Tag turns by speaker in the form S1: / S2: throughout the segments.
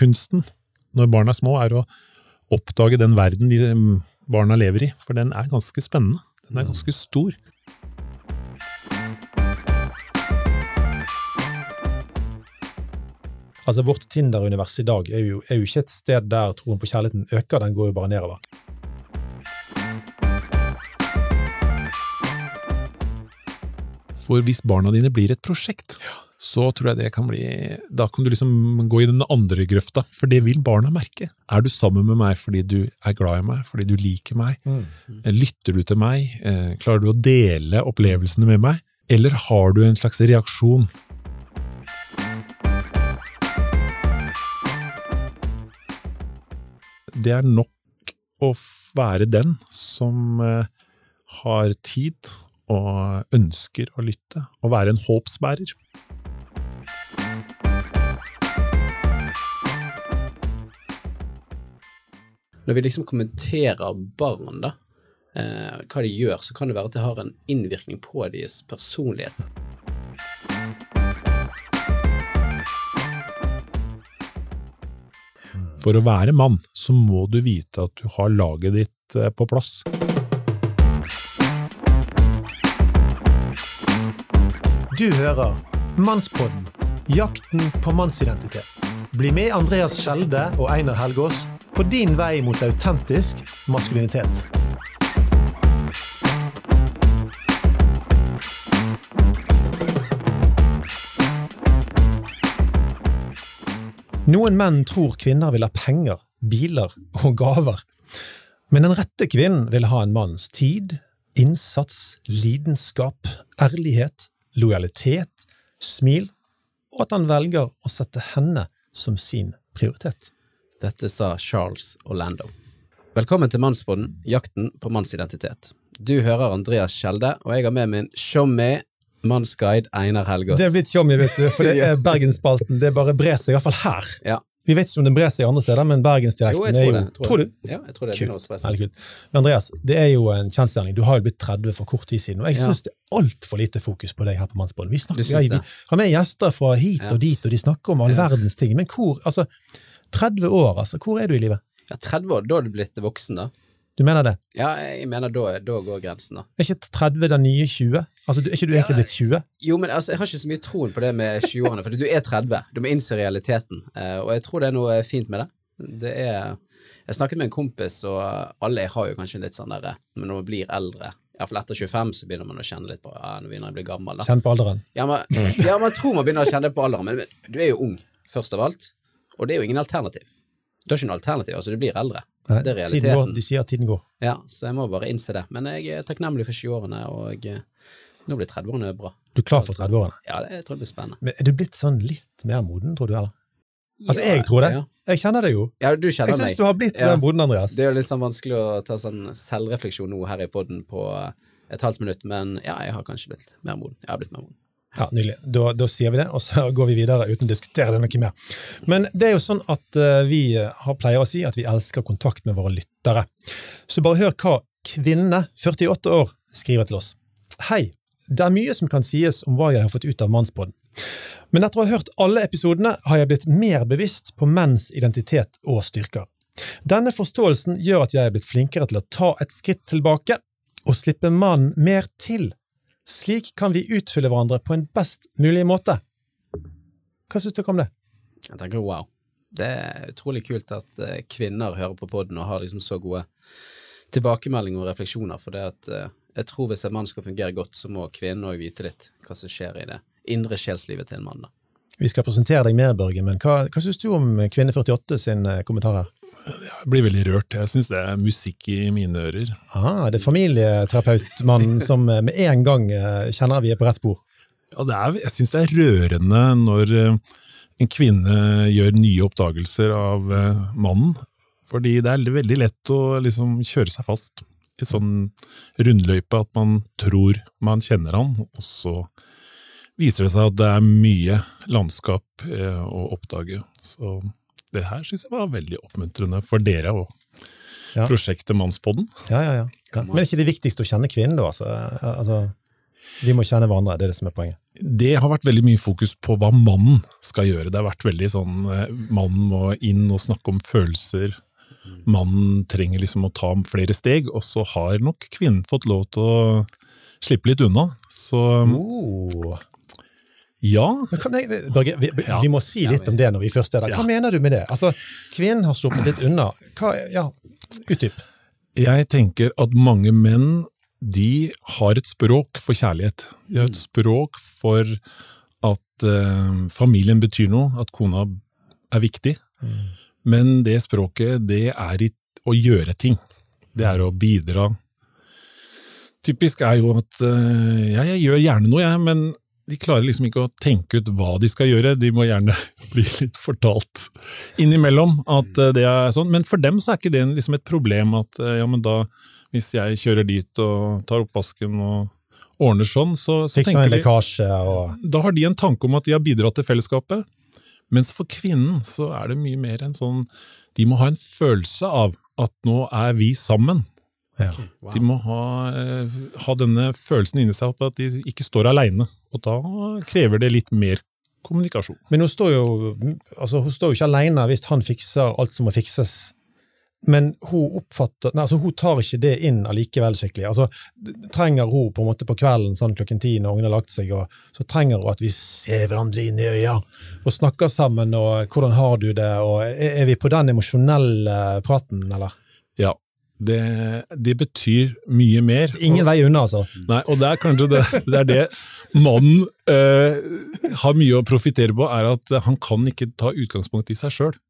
S1: kunsten når barna er små, er å oppdage den verden de barna lever i, for den er ganske spennende. Den er ganske stor.
S2: Altså Vårt Tinder-univers i dag er jo, er jo ikke et sted der troen på kjærligheten øker, den går jo bare nedover.
S1: For hvis barna dine blir et prosjekt, så tror jeg det kan bli Da kan du liksom gå i den andre grøfta, for det vil barna merke. Er du sammen med meg fordi du er glad i meg, fordi du liker meg?
S2: Mm.
S1: Lytter du til meg? Eh, klarer du å dele opplevelsene med meg? Eller har du en slags reaksjon? Det er nok å være den som eh, har tid og ønsker å lytte, og være en håpsbærer.
S3: Når vi liksom kommenterer barn, da, eh, hva de gjør, så kan det være at det har en innvirkning på deres personlighet.
S1: For å være mann, så må du vite at du har laget ditt eh, på plass.
S2: Du hører Mannspodden jakten på mannsidentitet. Bli med Andreas Skjelde og Einar Helgaas på din vei mot autentisk maskulinitet. Noen menn tror kvinner vil ha penger, biler og gaver. Men den rette kvinnen vil ha en manns tid, innsats, lidenskap, ærlighet, lojalitet, smil, og at han velger å sette henne som sin prioritet.
S3: Dette sa Charles Orlando. Velkommen til Mannsboden, jakten på mannsidentitet. Du hører Andreas Skjelde, og jeg har med min showme, mannsguide Einar Helgaas.
S2: Det er blitt tjommi, vet du, for det er Bergensspalten. Det bare brer seg, i hvert fall her.
S3: Ja.
S2: Vi vet ikke om den brer seg andre steder, men bergensdialekten er jo
S3: det. Tror,
S2: Tror du?
S3: Ja, jeg tror det begynner å spre seg.
S2: Kult. Men Andreas, det er jo en kjensgjerning. Du har jo blitt 30 for kort tid siden, og jeg
S3: Ja.
S2: syns det er altfor lite fokus på deg her på Mannsbånd. Vi, snakker, vi har med gjester fra hit og dit, og de snakker om all verdens ting. Men hvor Altså, 30 år, altså. Hvor er du i livet?
S3: Ja, 30 år, da er du blitt voksen, da.
S2: Du mener det?
S3: Ja, jeg mener da, da går grensen, da.
S2: Er ikke 30 den nye 20? Altså, er ikke du egentlig blitt 20?
S3: Jo, men altså, jeg har ikke så mye troen på det med 20-årene, for du er 30. Du må innse realiteten, eh, og jeg tror det er noe fint med det. Det er Jeg snakket med en kompis, og alle har jo kanskje litt sånn derre Men når man blir eldre, iallfall etter 25, så begynner man å kjenne litt på ja, når jeg blir gammel, da.
S2: Kjenn på alderen.
S3: Ja, man, ja, man tror man begynner å kjenne på alderen, men, men du er jo ung, først av alt, og det er jo ingen alternativ. Du har ikke noe alternativ, altså du blir eldre.
S2: Nei,
S3: Det er
S2: tiden går,
S3: realiteten.
S2: de sier at tiden går.
S3: Ja, så jeg må bare innse det. Men jeg er takknemlig for 20-årene, og eh, nå blir 30-årene bra.
S2: Du er klar for 30-årene.
S3: Ja, det, jeg tror det blir spennende.
S2: Men er du blitt sånn litt mer moden, tror du, eller? Altså, jeg tror det.
S3: Ja,
S2: Jeg kjenner det jo.
S3: ja du
S2: Jeg
S3: kjenner
S2: syns
S3: meg.
S2: du har blitt
S3: Ja.
S2: mer moden, Andreas.
S3: Det er jo litt sånn vanskelig å ta sånn selvrefleksjon nå her i poden på eh, et halvt minutt, men ja, jeg har kanskje blitt mer moden. Jeg har blitt mer moden.
S2: Ja, Nydelig. Da, da sier vi det, og så går vi videre uten å diskutere det noe mer. Men det er jo sånn at eh, vi har pleier å si at vi elsker kontakt med våre lyttere. Så bare hør hva kvinne, 48 år, skriver til oss. Hei, det er mye som kan sies om hva jeg har fått ut av Mannspodden. Men etter å ha hørt alle episodene har jeg blitt mer bevisst på menns identitet og styrker. Denne forståelsen gjør at jeg er blitt flinkere til å ta et skritt tilbake og slippe mannen mer til. Slik kan vi utfylle hverandre på en best mulig måte. Hva syns dere om det?
S3: Jeg tenker wow. Det er utrolig kult at eh, kvinner hører på poden og har liksom så gode tilbakemeldinger og refleksjoner, for det at eh, jeg tror hvis en mann skal fungere godt, så må kvinnen òg vite litt hva som skjer i det indre sjelslivet til en mann. da.
S2: Vi skal presentere deg mer, Børge, men hva, hva syns du om Kvinne48 sin eh, kommentar her?
S1: Jeg blir veldig rørt. Jeg syns det er musikk i mine ører.
S2: Aha, det er familieterapeutmannen som eh, med en gang kjenner kjenner vi er på rett spor.
S1: Ja, det er, jeg syns det er rørende når eh, en kvinne gjør nye oppdagelser av eh, mannen. Fordi det er veldig lett å liksom kjøre seg fast i sånn rundløype at man tror man kjenner han, og så viser det seg at det er mye landskap eh, å oppdage. Så det her syns jeg var veldig oppmuntrende for dere og
S2: Ja.
S1: prosjektet Mannspodden.
S2: Ja, ja, ja. Men er ikke det viktigste å kjenne kvinnen, da? Altså, altså, Vi må kjenne hverandre, det er det som er poenget.
S1: Det har vært veldig mye fokus på hva mannen skal gjøre. Det har vært veldig sånn eh, Mannen må inn og snakke om følelser. Mannen trenger liksom å ta flere steg, og så har nok kvinnen fått lov til å slippe litt unna. Så
S2: Oh.
S1: Ja,
S2: jeg, Børge, vi, vi, må si litt om det når vi først er der. Hva mener du med det? Altså, Kvinnen har sluppet litt unna. Hva, ja, Utdyp.
S1: jeg tenker at mange menn de har et språk for kjærlighet. De har et språk for at eh, familien betyr noe, at kona er viktig. Men det språket, det er i å gjøre ting. Det er å bidra. Typisk er jo at eh, ja, jeg gjør gjerne noe, jeg, men de klarer liksom ikke å tenke ut hva de skal gjøre. De må gjerne bli litt fortalt innimellom at eh, det er sånn. Men for dem så er ikke det liksom et problem at eh, ja, men da, hvis jeg kjører dit og tar oppvasken og ordner sånn, så, så tenker de
S2: og
S1: da har de en tanke om at de har bidratt til fellesskapet. Mens for kvinnen så er det mye mer en sånn De må ha en følelse av at nå er vi sammen.
S2: Ja.
S3: Wow.
S1: De må ha, eh, ha denne følelsen inni seg på at de ikke står aleine. Og da krever det litt mer kommunikasjon.
S2: Men hun står jo altså hun står jo ikke alene hvis han fikser alt som må fikses. Men hun oppfatter, nei, altså hun tar ikke det inn allikevel skikkelig. Altså, trenger hun på en måte på kvelden sånn klokken ti når ungen har lagt seg, og så trenger hun at vi ser hverandre inn i øya og snakker sammen, og hvordan har du det, og er er vi på den emosjonelle praten, eller?
S1: Ja, det, det betyr mye mer.
S2: Ingen vei unna, altså.
S1: Nei, og det er kanskje det, det, er det mannen eh, har mye å profitere på, er at han kan ikke ta utgangspunkt i seg sjøl.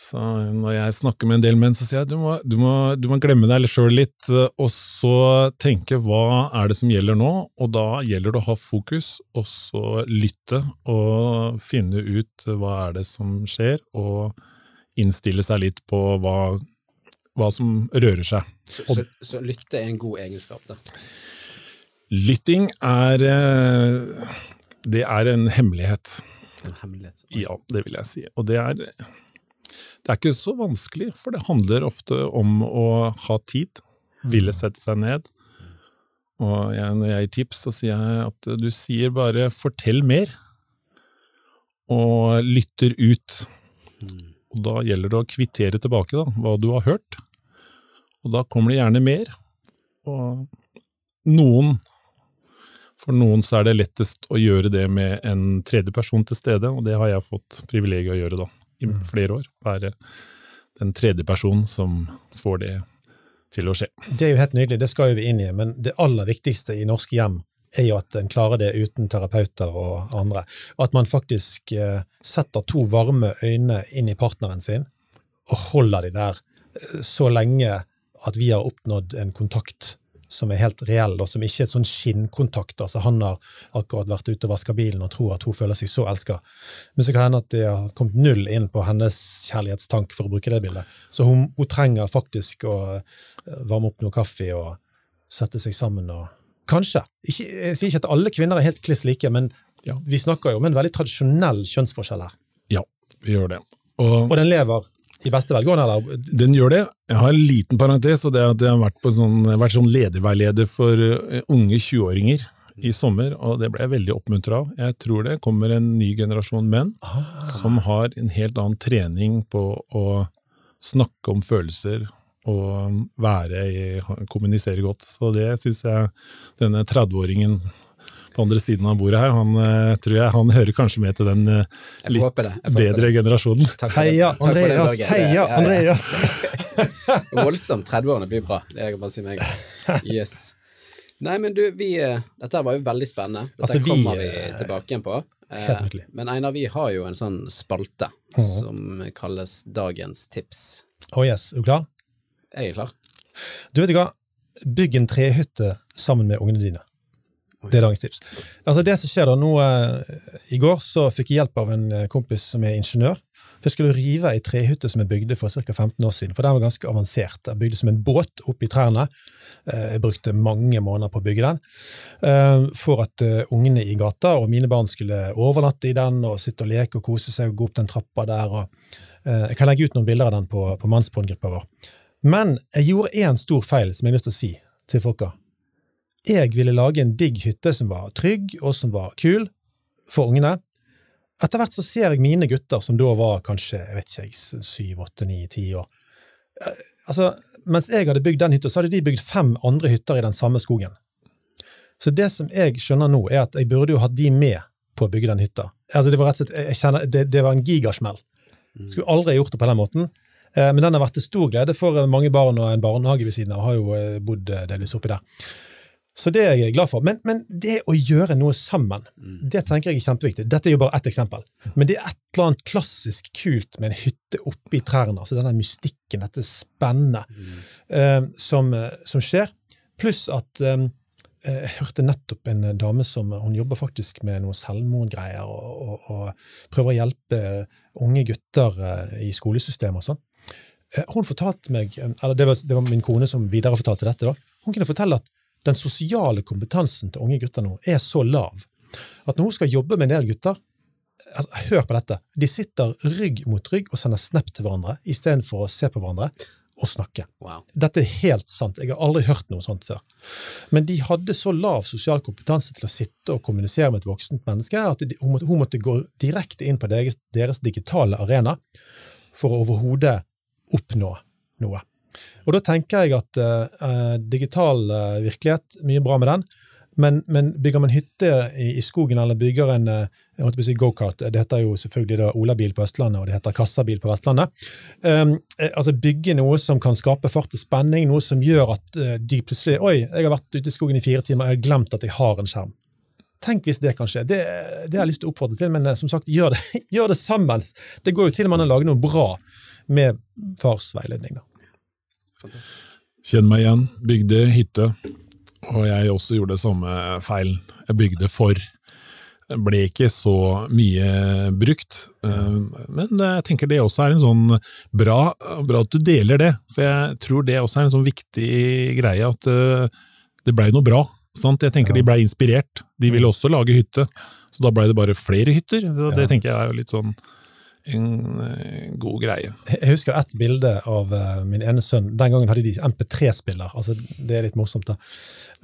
S1: Når jeg snakker med en del menn, så sier jeg du må, du må, du må glemme deg sjøl litt, og så tenke hva er det som gjelder nå, og da gjelder det å ha fokus, og så lytte og finne ut hva er det som skjer, og innstille seg litt på hva, hva som rører seg.
S3: Så, så, så lytte er en god egenskap, da.
S1: Lytting er eh, Det er en hemmelighet.
S3: En hemmelighet.
S1: Ja, det vil jeg si. Og det er, det er ikke så vanskelig, for det handler ofte om å ha tid, ville sette seg ned. Og jeg, når jeg gir tips, så sier jeg at du sier bare 'fortell mer', og lytter ut. Og da gjelder det å kvittere tilbake da, hva du har hørt. Og da kommer det gjerne mer. Og noen for noen så er det lettest å gjøre det med en tredje person til stede, og det har jeg fått privilegiet å gjøre da, i flere år. Være den tredje personen som får det til å skje.
S2: Det er jo helt nydelig, det skal jo vi inn i, men det aller viktigste i norske hjem er jo at en klarer det uten terapeuter og andre. At man faktisk eh, setter to varme øyne inn i partneren sin, og holder de der eh, så lenge at vi har oppnådd en kontakt som er helt reell, og som ikke er et sånn skinnkontakt. altså Han har akkurat vært ute og vaska bilen og tror at hun føler seg så elska. Men så kan det hende at det har kommet null inn på hennes kjærlighetstank, for å bruke det bildet. Så hun, hun trenger faktisk å eh, varme opp noe kaffe og sette seg sammen og Kanskje. Ikke, jeg sier ikke at alle kvinner er helt kliss like, men
S1: Ja.
S2: vi snakker jo om en veldig tradisjonell kjønnsforskjell her.
S1: Ja, vi gjør det. Og
S2: Og den lever i beste velgående, eller?
S1: den gjør det. Jeg har en liten parentes, og det er at jeg har vært, på sånn, vært sånn lederveileder for eh, unge 20-åringer i sommer, og det ble jeg veldig oppmuntra av. Jeg tror det kommer en ny generasjon menn som har en helt annen trening på å snakke om følelser og være i, kommunisere godt. Så det syns jeg denne 30-åringen på andre siden av bordet her, han eh, tror jeg han hører kanskje med til den eh, litt bedre
S3: det.
S1: generasjonen.
S3: Takk for det.
S2: Heia
S3: Takk for det,
S2: Andreas! Heia
S3: ja, ja.
S2: Andreas!
S3: Voldsomt. 30-årene blir bra. Det kan jeg bare si meg. Yes. Nei, men du, vi eh, Dette var jo veldig spennende. Dette
S2: Altså, vi,
S3: kommer vi tilbake igjen på. Men Einar, vi har jo en sånn spalte som kalles Dagens tips.
S2: Oh yes, er du klar?
S3: Jeg er klar.
S2: Du vet hva? Bygg en trehytte sammen med ungene dine. Det er dagens tips. Altså det som skjer da, nå, eh, I går så fikk jeg hjelp av en eh, kompis som er ingeniør. For Jeg skulle rive ei trehytte som jeg bygde for ca. 15 år siden. For den var ganske avansert. Jeg bygde som en båt oppi trærne. Eh, Jeg brukte mange måneder på å bygge den. For at ungene i gata og mine barn skulle overnatte i den og sitte og leke og kose seg og gå opp den trappa der. Jeg kan legge ut noen bilder av den på, på Mannsporngruppa vår. Men jeg gjorde én stor feil som jeg har lyst til å si til folka. Jeg ville lage en digg hytte som var trygg, og som var kul for ungene. Etter hvert så ser jeg mine gutter, som da var kanskje jeg vet ikke, syv, åtte, ni, ti år. Eh, Altså, mens jeg hadde bygd den hytta, så hadde de bygd fem andre hytter i den samme skogen. Så det som jeg skjønner nå, er at jeg burde jo hatt de med på å bygge den hytta. Altså, det var rett og slett, jeg kjenner, det, det var en gigasmell. Skulle aldri gjort det på den måten. Eh, Men den har vært til stor glede for mange barn og en barnehage ved siden av. Har jo eh, bodd eh, delvis oppi der. Så det er jeg glad for. Men, men det å gjøre noe sammen, det tenker jeg er kjempeviktig. Dette er jo bare ett eksempel. Men det er et eller annet klassisk kult med en hytte oppi trærne. altså Denne mystikken, dette spennende uh, som, eh, som skjer. Pluss at um, jeg hørte nettopp en dame som hun jobber faktisk med noe selvmordgreier og, og, og prøver å hjelpe unge gutter i skolesystemet og sånn. Hun fortalte meg, eller det var, det var min kone som viderefortalte dette, da. hun kunne fortelle at den sosiale kompetansen til unge gutter nå er så lav at når hun skal jobbe med en del gutter altså, Hør på dette. De sitter rygg mot rygg og sender snap til hverandre istedenfor å se på hverandre og snakke.
S3: Wow.
S2: Dette er helt sant. Jeg har aldri hørt noe sånt før. Men de hadde så lav sosial kompetanse til å sitte og kommunisere med et voksent menneske at de, hun, måtte, hun måtte gå direkte inn på deres, deres digitale arena for å overhodet oppnå noe. Og da tenker jeg at uh, digital uh, virkelighet, mye bra med den, men, men bygger man hytte i, i skogen eller bygger en å si go-kart, det heter jo selvfølgelig da Olabil på Østlandet, og det heter Kassabil på Vestlandet. Um, altså Bygge noe som kan skape fart og spenning, noe som gjør at de plutselig Oi, jeg har vært ute i skogen i fire timer, jeg har glemt at jeg har en skjerm. Tenk hvis det kan skje. Det, det har jeg lyst til å oppfordre til, men som sagt, gjør det, gjør det sammen. Det går jo til og med an å lage noe bra med fars veiledning. da.
S3: Fantastisk.
S1: Kjenn meg igjen. Bygde hytte. Og jeg også gjorde det samme feilen. Jeg bygde for. Det ble ikke så mye brukt. Eh, Men jeg tenker det også er en sånn bra, bra at du deler det. For jeg tror det også er en sånn viktig greie at eh, det blei noe bra. Sant? Jeg tenker de blei inspirert. De ville også lage hytte. Så da blei det bare flere hytter. Så det
S2: Ja.
S1: tenker jeg er jo litt sånn en eh, god greie.
S2: Jeg husker ett bilde av eh, min ene sønn. Den gangen hadde de MP3-spiller. altså Det er litt morsomt, da.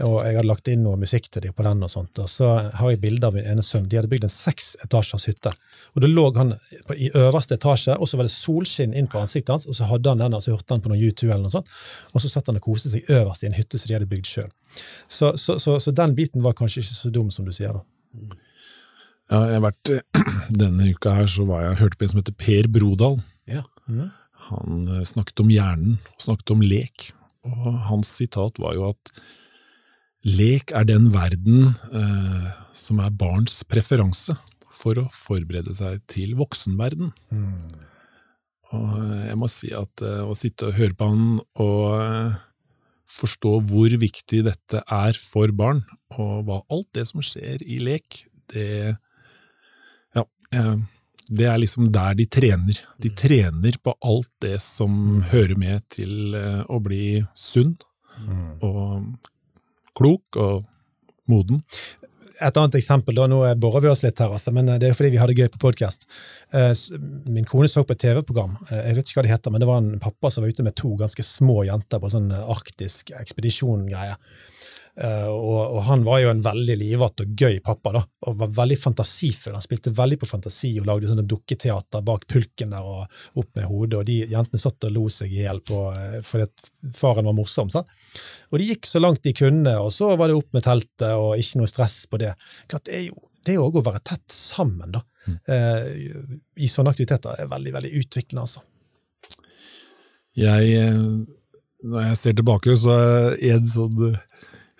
S2: Og jeg hadde lagt inn noe musikk til dem på den, og sånt. Og så har jeg et bilde av min ene sønn. De hadde bygd en seksetasjers hytte. Og Da lå han i øverste etasje, og så var det solskinn inn på ansiktet hans, og så hadde han den, og så hørte han på noe YouTube, eller noe sånt, og så satt han og koste seg øverst i en hytte som de hadde bygd sjøl. Så, så, så, så den biten var kanskje ikke så dum som du sier, da.
S1: Ja, jeg har vært, Denne uka her så var jeg, hørte på en som heter Per Brodal.
S3: Ja.
S1: Han eh, snakket om hjernen, og snakket om lek. Og hans sitat var jo at lek er den verden eh, som er barns preferanse for å forberede seg til voksenverden. Og eh, jeg må si at eh, å sitte og høre på han og eh, forstå hvor viktig dette er for barn, og hva alt det som skjer i lek, det ja, eh, det er liksom der de trener. De trener på alt det som hører med til eh, å bli sunn og klok og moden.
S2: Et annet eksempel, da, nå borer vi oss litt her, altså, men det er fordi vi har det gøy på podkast. Min kone så på et TV-program, eh, jeg vet ikke hva det heter, men det var en pappa som var ute med to ganske små jenter på sånn arktisk ekspedisjon-greie. Eh, Og, og han var jo en veldig livete og gøy pappa, da, og var veldig fantasifull. Han spilte veldig på fantasi og lagde sånne dukketeater bak pulken der og opp med hodet, og de jentene satt og lo seg i hjel eh, fordi faren var morsom. sant? Og de gikk så langt de kunne, og så var det opp med teltet og ikke noe stress på det. Klart, Det er jo det også å være tett sammen da, eh, i sånne aktiviteter er veldig veldig utviklende. altså.
S1: Jeg, eh, når jeg ser tilbake, så er en sånn eh,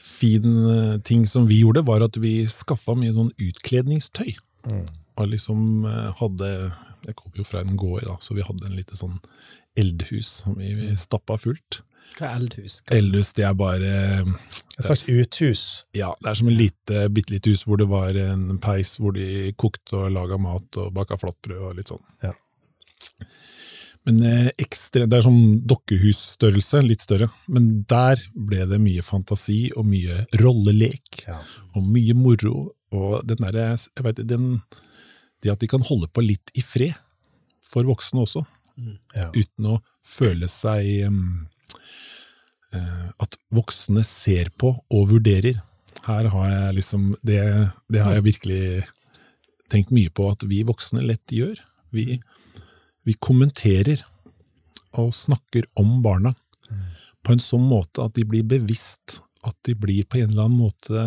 S1: fin eh, ting som vi gjorde, var at vi skaffa mye sånn utkledningstøy. Og liksom eh, hadde Jeg kom jo fra en gård, da, så vi hadde en lite sånn eldhus som vi vi stappa fullt.
S3: Hva er eldhus? Hva-
S1: Eldhus, det er bare
S2: Et slags uthus.
S1: Ja, det er som et lite, bitte lite hus hvor det var en peis hvor de kokte og laga mat og baka flatbrød og litt sånn.
S2: Ja.
S1: Men eh, ekstra, Det er sånn dokkehusstørrelse, litt større. Men der ble det mye fantasi og mye rollelek
S2: Ja.
S1: og mye moro. Og den derre jeg vet, den, Det at de kan holde på litt i fred, for voksne også,
S2: Ja.
S1: uten å føle seg eh, At voksne ser på og vurderer. her har jeg liksom det, det har jeg virkelig tenkt mye på at vi voksne lett gjør. Vi, vi kommenterer og snakker om barna på en sånn måte at de blir bevisst, at de blir på en eller annen måte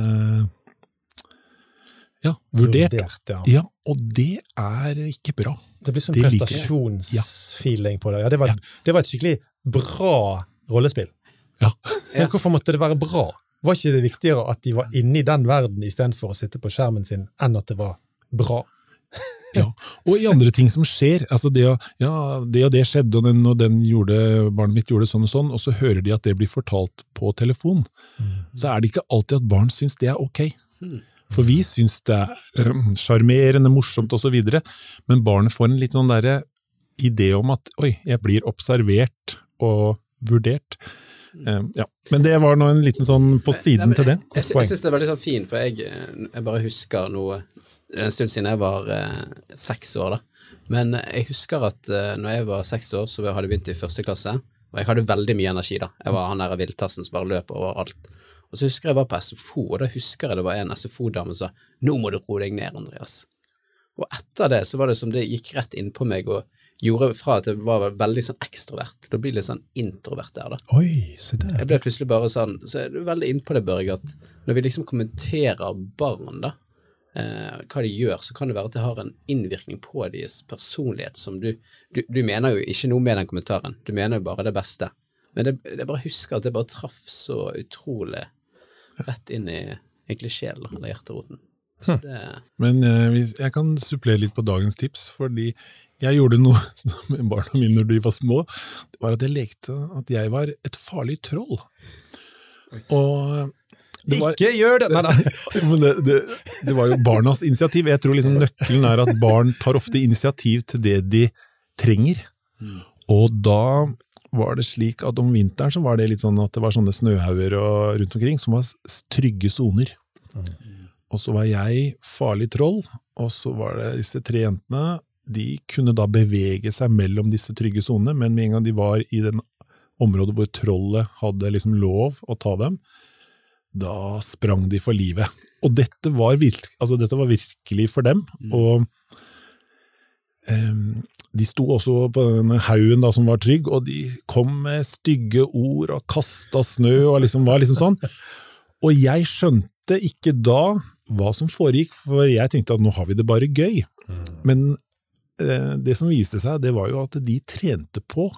S1: ja, vurdert.
S2: ja.
S1: Ja, og det er ikke bra.
S2: Det blir sånn prestasjonsfeeling ja. på det. Ja, det, var, det var et skikkelig bra rollespill.
S1: Ja.
S2: Hvorfor måtte det være bra? Var ikke det viktigere at de var inne i den verden istedenfor å sitte på skjermen sin, enn at det var bra?
S1: Ja, og i andre ting som skjer. altså det, å- ja, det og det skjedde, og den og den gjorde, barnet mitt gjorde sånn og sånn, og så hører de at det blir fortalt på telefon. Så er det ikke alltid at barn syns det er ok. For vi syns det er sjarmerende, morsomt osv., men barnet får en litt sånn der idé om at oi, jeg blir observert og vurdert. Eh, ja. Men det var nå en liten sånn på siden
S3: Nei, men
S1: til det.
S3: Jeg, jeg, jeg syns det er veldig sånn fint, for jeg, eh, jeg bare husker noe en stund siden jeg var eh, seks år, da. Men jeg husker at eh, når jeg var seks år, så hadde jeg begynt i første klasse, og jeg hadde veldig mye energi, da. Jeg var han der villtassen som bare løp overalt. Og så husker jeg jeg var på SFO, og da husker jeg det var en SFO-dame som sa 'nå må du roe deg ned, Andreas'. Og etter det så var det som det gikk rett innpå meg og gjorde fra at jeg var veldig sånn ekstrovert, Da blir bli litt sånn introvert der, da.
S2: Oi, se der.
S3: Jeg ble plutselig bare sånn Så er du veldig innpå det, Børge, at når vi liksom kommenterer barn, da, hva de gjør, så kan det være at det har en innvirkning på deres personlighet som du Du, du mener jo ikke noe med den kommentaren, du mener jo bare det beste. Men det, jeg bare husker at det bare traff så utrolig rett inn i egentlig sjelen, eller hjerteroten. Så det
S1: Men eh, jeg kan supplere litt på dagens tips, fordi jeg gjorde noe med barna mine når de var små. Det var at jeg lekte at jeg var et farlig troll. Og var,
S2: Ikke gjør det! Nei, nei.
S1: det, det, det var jo barnas initiativ. Jeg tror liksom nøkkelen er at barn tar ofte initiativ til det de trenger. Og da var det slik at om vinteren så var det litt sånn at det var sånne snøhauger rundt omkring som var trygge soner. Og så var jeg farlig troll, og så var det disse tre jentene. De kunne da bevege seg mellom disse trygge sonene, men med en gang de var i den området hvor trollet hadde liksom lov å ta dem, da sprang de for livet. Og dette var, virke, altså dette var virkelig for dem. Og um, de sto også på denne haugen da, som var trygg, og de kom med stygge ord og kasta snø og liksom var liksom sånn. Og jeg skjønte ikke da hva som foregikk, for jeg tenkte at nå har vi det bare gøy. Men eh, det som viste seg, det var jo at de trente på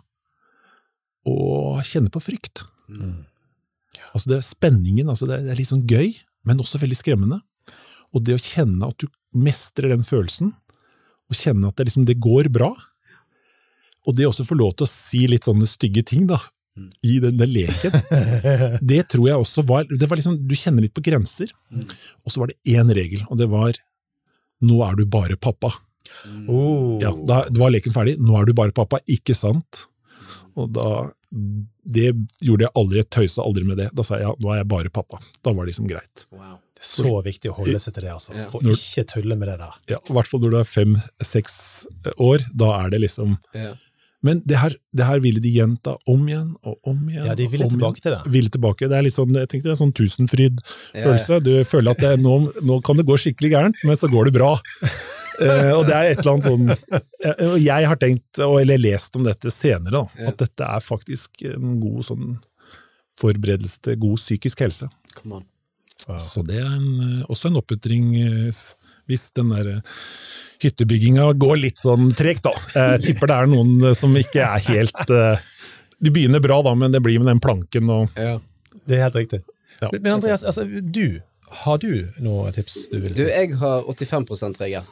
S1: å kjenne på frykt. Altså det er spenningen, altså det, er, litt sånn gøy, men også veldig skremmende. Og det å kjenne at du mestrer den følelsen, og kjenne at det, liksom, det går bra, og det også få lov til å si litt sånne stygge ting da, i den, den leken, det tror jeg også var, det var liksom, Du kjenner litt på grenser, og så var det én regel, og det var nå er du bare pappa.
S2: Oh.
S1: Ja, da var leken ferdig. Nå er du bare pappa, ikke sant? Og da Det gjorde jeg aldri, jeg tøysa aldri med det. Da sa jeg ja, nå er jeg bare pappa. Da var det liksom greit.
S3: Wow.
S2: Det er så viktig å holde seg til det, altså.
S3: Ja.
S2: Og ikke tulle med det der.
S1: Ja, I hvert fall når du er fem-seks år. Da er det liksom
S3: Ja.
S1: Men det her, det her ville de gjenta om igjen og om igjen.
S2: Ja, de ville
S1: og om
S2: tilbake
S1: igjen.
S2: til det.
S1: Ville tilbake. Det er litt sånn, jeg tenkte det er sånn tusenfryd-følelse. Du føler at det, nå, nå kan det gå skikkelig gærent, men så går det bra. Eh, og det er et eller annet sånn jeg har tenkt, eller lest om dette senere, da, at dette er faktisk en god sånn forberedelse til god psykisk helse.
S3: Come on.
S1: Så det er en, eh, også en oppmuntring eh, hvis den der hyttebygginga går litt sånn tregt, da. Jeg tipper det er noen som ikke er helt De begynner bra, da, men det blir med den planken og
S3: Ja.
S2: Det er helt riktig.
S1: Ja.
S2: Men Andreas, altså, du, har du noe tips du vil
S3: Du, jeg har 85 %-regel.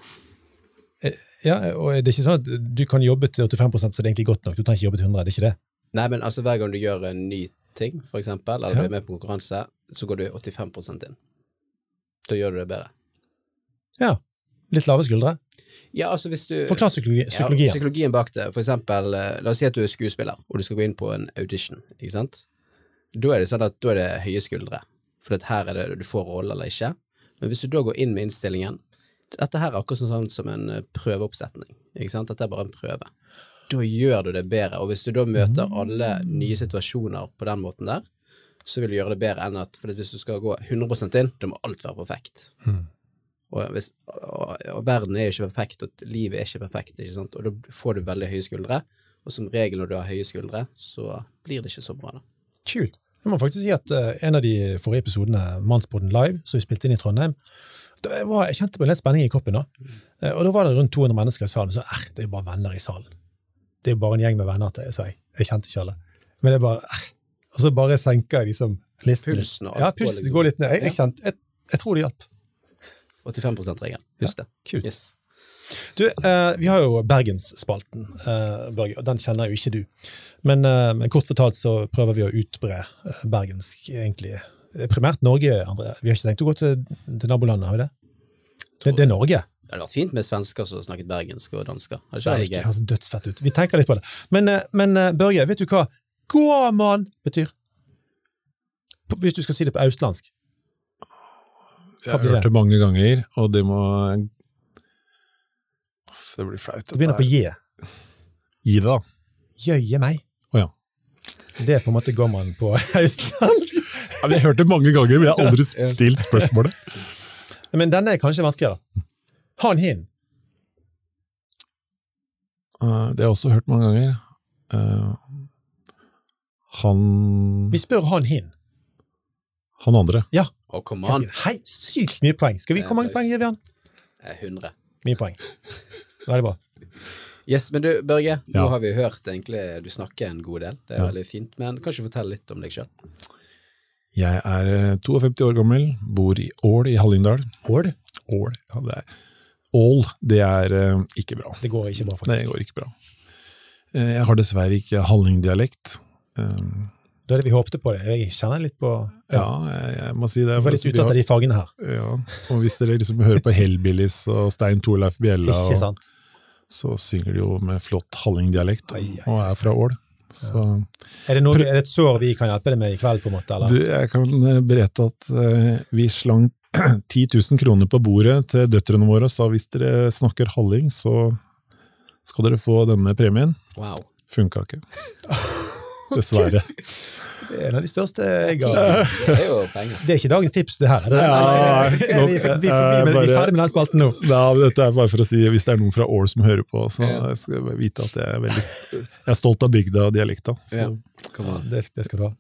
S2: Ja, og det er ikke sånn at du kan jobbe til 85 så det er egentlig godt nok. Du trenger ikke jobbe til 100, det er ikke det?
S3: Nei, men altså hver gang du gjør en ny ting, for eksempel, eller
S2: Ja.
S3: er med på konkurranse, så går du 85 inn. Da gjør du det bedre.
S2: Ja. Litt lave skuldre.
S3: Ja, altså hvis du
S2: Forklar psykologi, psykologien.
S3: Ja, psykologien bak det. For eksempel, eh, la oss si at du er skuespiller, og du skal gå inn på en audition, ikke sant? Da er det sånn at da er det høye skuldre, for her er det du får rolle eller ikke. Men hvis du da går inn med innstillingen Dette her er akkurat sånn som en eh, prøveoppsetning, ikke sant? Dette er bare en prøve. Da gjør du det bedre, og hvis du da møter alle nye situasjoner på den måten der, så vil du gjøre det bedre enn at For hvis du skal gå 100% inn, da må alt være perfekt.
S2: Mm.
S3: Og, hvis, og, og verden er jo ikke perfekt, og livet er ikke perfekt, ikke sant? og da får du veldig høye skuldre. Og som regel når du har høye skuldre, så blir det ikke så bra, da.
S2: Kult. Jeg må faktisk si at eh, En av de forrige episodene, Mannspodden Live, som vi spilte inn i Trondheim, var, jeg kjente på litt spenning i kroppen. da. Eh, Og da var det rundt 200 mennesker i salen. Så eh, det er jo bare venner i salen. Det er jo bare en gjeng med venner til, sa jeg. Jeg kjente ikke alle. Men det er bare eh. Og så bare senker jeg liksom listen.
S3: Pulsen og
S2: Ja, pulsen
S3: liksom-
S2: går litt ned. Jeg, jeg, kjente, jeg, jeg tror det hjalp.
S3: 85 %-regelen. Husk det.
S2: Kult.
S3: Yes.
S2: Du, eh, vi har jo Bergensspalten, eh, Børge, og den kjenner jo ikke du. Men, eh, men kort fortalt så prøver vi å utbre eh, bergensk, egentlig. Primært Norge, André. Vi har ikke tenkt å gå til, til nabolandet, har vi det? Det, det er Norge.
S3: Det hadde vært fint med svensker som snakket bergensk og dansker. Ikke
S2: Det
S3: vært
S2: høres dødsfett ut. Vi tenker litt på det. Men, eh, men eh, Børge, vet du hva gåmann betyr? Hvis du skal si det på austlandsk?
S1: Jeg har hørt
S2: det?
S1: mange ganger, og det må Det blir flaut.
S2: Det begynner på J.
S1: Gi det, da.
S2: Jøye meg.
S1: Å ja.
S2: Det er på en måte gåmann på østlandsk.
S1: Ja, jeg har hørt det mange ganger, men jeg har aldri stilt spørsmålet.
S2: Men denne er kanskje vanskeligere. Han hin.
S1: Uh, det har jeg også hørt mange ganger. Uh, han
S2: Vi spør han hin.
S1: Han andre.
S2: Ja.
S3: Oh, kom an.
S2: Hei, sykt mye poeng. Skal vi, Hvor mange poeng gir vi han?
S3: Eh, 100.
S2: Mye poeng. Veldig bra.
S3: Yes, men du, Børge, nå har vi hørt egentlig du snakker en god del. Det er
S1: Ja.
S3: veldig fint. Men kan ikke du fortelle litt om deg sjøl?
S1: Jeg er eh, 52 år gammel, bor i Ål i Hallingdal.
S2: Ål?
S1: Ål, ja, det er Ål, det er eh, ikke bra.
S2: Det går ikke bra,
S1: Det går ikke bra. Eh, jeg har dessverre ikke hallingdialekt.
S2: Det er det vi håpte på. det. Jeg kjenner litt på
S1: ja, jeg, jeg må si det.
S2: Du var litt ute av de fagene her.
S1: Ja, og hvis dere liksom hører på Hellbillies og Stein Torleif Bjella,
S2: Ikke
S1: og? Så synger de jo med flott hallingdialekt, og er fra Ål. Så
S2: Er det, noe, er det et sår vi kan hjelpe deg med i kveld, på en måte? Eller?
S1: du, jeg kan eh, berette at eh, vi slang 10 000 kroner på bordet til døtrene våre og sa hvis dere snakker halling, så skal dere få denne premien.
S3: Wow.
S1: Funka ikke. Dessverre.
S2: Er en av de største jeg har.
S3: Det er jo penger.
S2: Det er ikke dagens tips, det her. Det,
S1: Ja,
S2: er vi, vi, vi, vi, vi, er ferdig med den spalten nå.
S1: Ja, dette er bare for å si, Hvis det er noen fra Ål som hører på, så skal jeg vite at jeg er veldig Jeg er stolt av bygda og dialekta. så-
S3: Ja.
S2: Det, det skal du ha.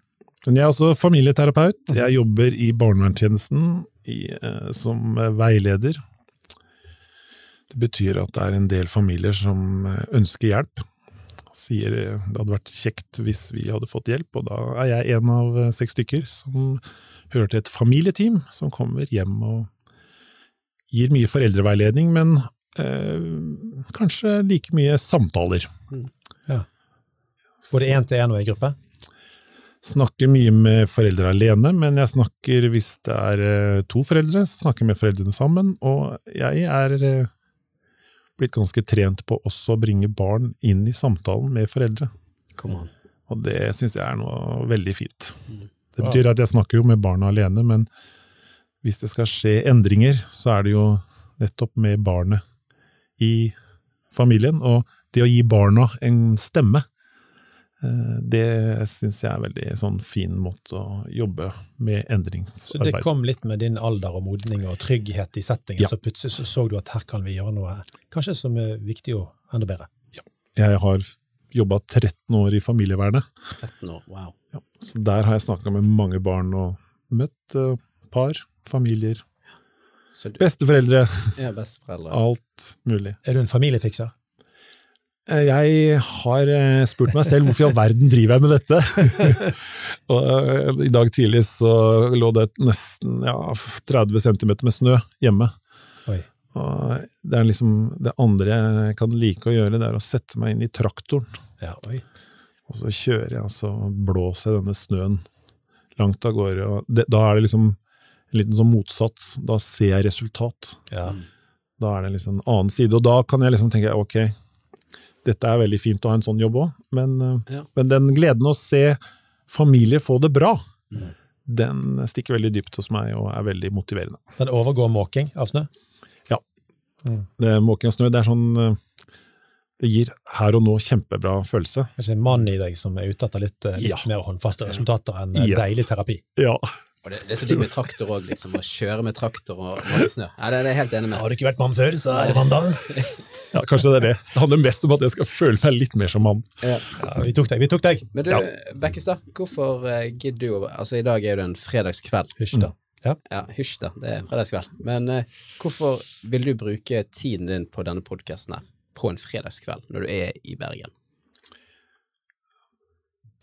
S1: Men jeg er også familieterapeut. Jeg jobber i barnevernstjenesten eh, som eh, veileder. Det betyr at det er en del familier som eh, ønsker hjelp. Sier eh, det hadde vært kjekt hvis vi hadde fått hjelp, og da er jeg en av eh, seks stykker som hører til et familieteam som kommer hjem og gir mye foreldreveiledning, men eh, kanskje like mye samtaler.
S2: Både én til én og i gruppe.
S1: Snakker mye med foreldre alene, men jeg snakker hvis det er eh, to foreldre, så snakker jeg med foreldrene sammen. Og jeg er eh, blitt ganske trent på også å bringe barn inn i samtalen med foreldre. Og det syns jeg er noe veldig fint. Det betyr at jeg snakker jo med barna alene, men hvis det skal skje endringer, så er det jo nettopp med barnet i familien. Og det å gi barna en stemme, det syns jeg er veldig sånn fin måte å jobbe med endringsarbeid
S2: Så det kom litt med din alder og modning og trygghet i settingen,
S1: Ja.
S2: så plutselig så, så du at her kan vi gjøre noe kanskje som er viktig og enda bedre.
S1: Jeg har jobba 13 år i familievernet,
S3: 13 år. Wow.
S1: ja. så der har jeg snakka med mange barn og møtt eh, par, familier,
S3: du
S1: besteforeldre,
S3: Ja, besteforeldre?
S1: alt mulig.
S2: Er du en familiefikser?
S1: Eh, Jeg har eh, spurt meg selv hvorfor i all verden driver jeg med dette? og eh, I dag tidlig så lå det nesten ja, 30 cm med snø hjemme. Det er liksom det andre jeg kan like å gjøre, det er å sette meg inn i traktoren.
S2: Ja.
S1: Og så kjører jeg, og så blåser jeg denne snøen langt av gårde. Det, da er det liksom en liten sånn motsats. Da ser jeg resultat.
S2: Ja.
S1: Da er det liksom en annen side, og da kan jeg liksom tenke ok, dette er veldig fint å ha en sånn jobb òg, men, eh,
S3: Ja.
S1: men den gleden å se familie få det bra, den stikker veldig dypt hos meg og er veldig motiverende.
S2: Den overgår måking av snø?
S1: Det, måking av snø, det er sånn eh, Det gir her og nå kjempebra følelse.
S2: Kanskje en mann i deg som er ute etter litt, litt
S1: Ja.
S2: mer håndfaste resultater enn eh,
S1: Yes.
S2: deilig terapi.
S1: Ja.
S3: Og det, det er så digg med traktor òg, liksom. Å kjøre med traktor og måle snø. Ja, det, det er jeg helt enig med.
S2: Har du ikke vært mann før, så er det mandag.
S1: ja, kanskje det er det. Det handler mest om at jeg skal føle meg litt mer som mann.
S3: Ja.
S2: Ja, vi tok deg, vi tok deg.
S3: Men du,
S1: Ja.
S3: Bekkestad, hvorfor eh, gidder du å Altså, i dag er jo det en fredagskveld.
S2: Hysj da. Ja.
S3: Ja, hysj da, det er fredagskveld. Men uh, hvorfor vil du bruke tiden din på denne podkasten her på en fredagskveld, når du er i Bergen?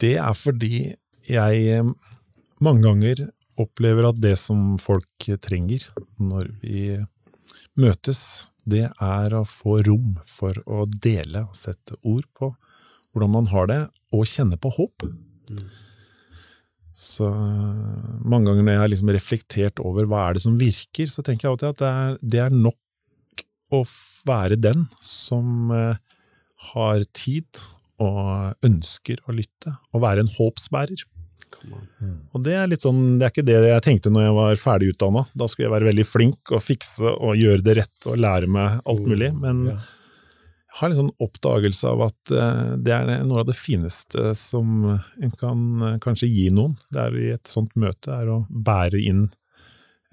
S1: Det er fordi jeg eh, mange ganger opplever at det som folk trenger når vi møtes, det er å få rom for å dele og sette ord på hvordan man har det, og kjenne på håp. Så eh, mange ganger når jeg har liksom reflektert over hva er det som virker, så tenker jeg alltid at det er, det er nok å være den som eh, har tid og ønsker å lytte, og være en håpsbærer. Og det er litt sånn, det er ikke det jeg tenkte når jeg var ferdig utdanna. Da skulle jeg være veldig flink og fikse og gjøre det rett og lære meg alt mulig. Men jeg har en sånn oppdagelse av at eh, det er noe av det fineste som en kan eh, kanskje gi noen. Det er i et sånt møte, er å bære inn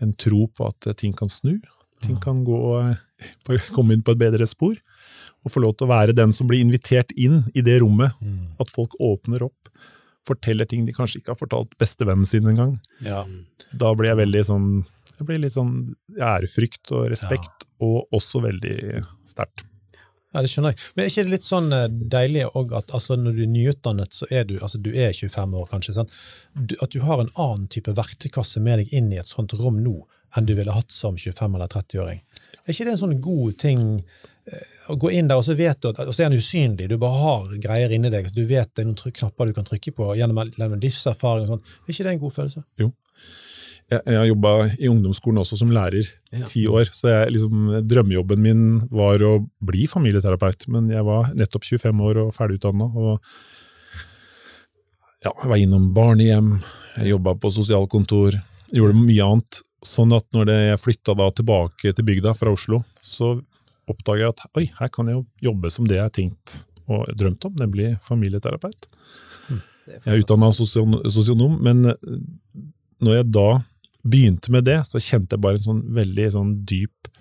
S1: en tro på at eh, ting kan snu. Ting kan gå, komme inn på et bedre spor. Og få lov til å være den som blir invitert inn i det rommet.
S2: Mm.
S1: At folk åpner opp, forteller ting de kanskje ikke har fortalt bestevennen sin engang.
S2: Ja.
S1: Da blir jeg veldig sånn Jeg blir litt sånn ærefrykt og respekt, og også veldig sterkt.
S2: Ja, det skjønner jeg. Men er ikke det litt sånn eh, deilig òg at altså, når du er nyutdannet, så er du altså du er 25 år, kanskje, sant? Du, at du har en annen type verktøykasse med deg inn i et sånt rom nå enn du ville hatt som 25- eller 30-åring? Er ikke det en sånn god ting å gå inn der, og så vet du at og så er den usynlig, du bare har greier inni deg, du vet det er noen knapper du kan trykke på gjennom, gjennom livserfaring og sånn. Er ikke det en god følelse?
S1: Jo. Jeg, jeg har jobba i ungdomsskolen også som lærer
S3: Ja.
S1: ti år, så jeg, liksom, drømmejobben min var å bli familieterapeut. Men jeg var nettopp 25 år og ferdigutdanna. Og ja, jeg var innom barnehjem, jeg jobba på sosialkontor, gjorde mye annet. Sånn at når det, jeg flytta da tilbake til bygda fra Oslo, så oppdaga jeg at oi, her kan jeg jo jobbe som det jeg har tenkt og drømt om, nemlig familieterapeut.
S3: Det er
S1: Jeg er utdanna sosionom, men eh, når jeg da begynte med det, så kjente jeg bare en sånn veldig sånn dyp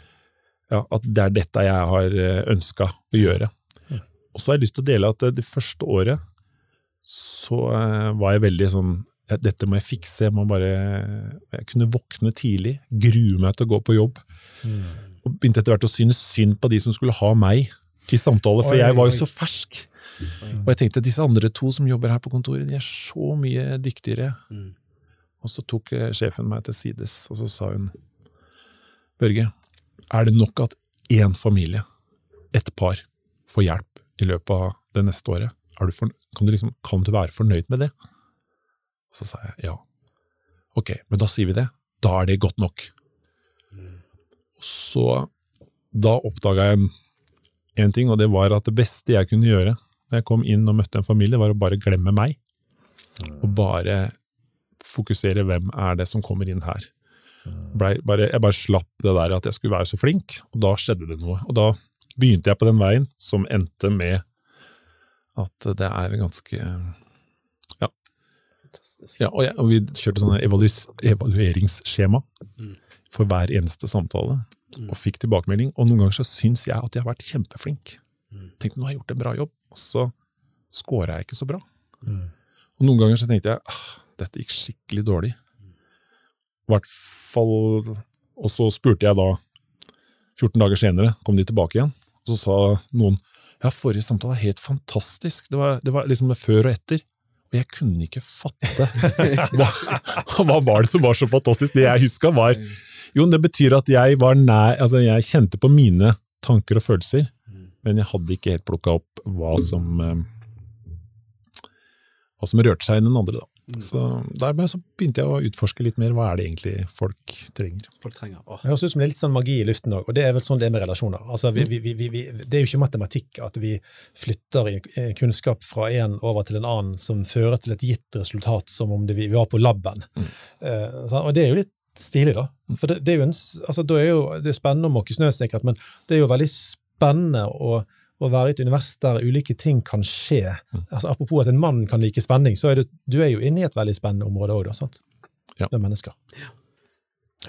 S1: ja, At det er dette jeg har ønska å gjøre. Og så har jeg lyst til å dele at eh, det første året så eh, var jeg veldig sånn Dette må jeg fikse, jeg må bare Jeg kunne våkne tidlig, grue meg til å gå på jobb. Og begynte etter hvert å synes synd på de som skulle ha meg i samtale, for jeg var jo så fersk. Og jeg tenkte at disse andre to som jobber her på kontoret, de er så mye dyktigere.
S3: Mm.
S1: Og så tok eh, sjefen meg til sides, og så sa hun Børge, er det nok at én familie, ett par, får hjelp i løpet av det neste året? Du for, kan, du liksom, kan du være fornøyd med det? Og så sa jeg ja. Ok, men da sier vi det. Da er det godt nok. Så da oppdaga jeg en, ting, og det var at det beste jeg kunne gjøre når jeg kom inn og møtte en familie, var å bare glemme meg. Og bare fokusere hvem er det som kommer inn her. Bare, jeg bare slapp det der at jeg skulle være så flink, og da skjedde det noe. Og da begynte jeg på den veien som endte med at det er ganske Ja,
S3: Fantastisk.
S1: ja og, jeg, og vi kjørte sånne evalueringsskjema for hver eneste samtale, og fikk tilbakemelding. Og noen ganger så syns jeg at jeg har vært kjempeflink. Tenkte nå har jeg gjort en bra jobb, og så scora jeg ikke så bra. Og noen ganger så tenkte jeg ah, dette gikk skikkelig dårlig. Hvert fall Og så spurte jeg da, 14 dager senere, kom de tilbake igjen, og så sa noen ja, forrige samtale er helt fantastisk. Det var, det var liksom før og etter. Og jeg kunne ikke fatte hva, hva var det som var så fantastisk. Det jeg huska, var Jo, det betyr at jeg var nær Altså, jeg kjente på mine tanker og følelser, men jeg hadde ikke helt plukka opp hva som eh, Hva som rørte seg i den andre, da. Så dermed så begynte jeg å utforske litt mer hva er det egentlig folk trenger.
S3: Folk trenger åh.
S2: Det høres ut som det er litt sånn magi i luften òg, og det er vel sånn det er med relasjoner. Altså, vi, vi, vi, vi, det er jo ikke matematikk at vi flytter kunnskap fra en over til en annen som fører til et gitt resultat, som om det, vi var på laben. Eh, sant? og det er jo litt stilig, da. For det, det er jo en, altså, da er jo, det er spennende å måke snø, sikkert, men det er jo veldig spennende å, å være i et univers der ulike ting kan skje. Altså, apropos at en mann kan like spenning, så er du, du er jo inne i et veldig spennende område òg, sant?
S1: Ja.
S2: Med mennesker.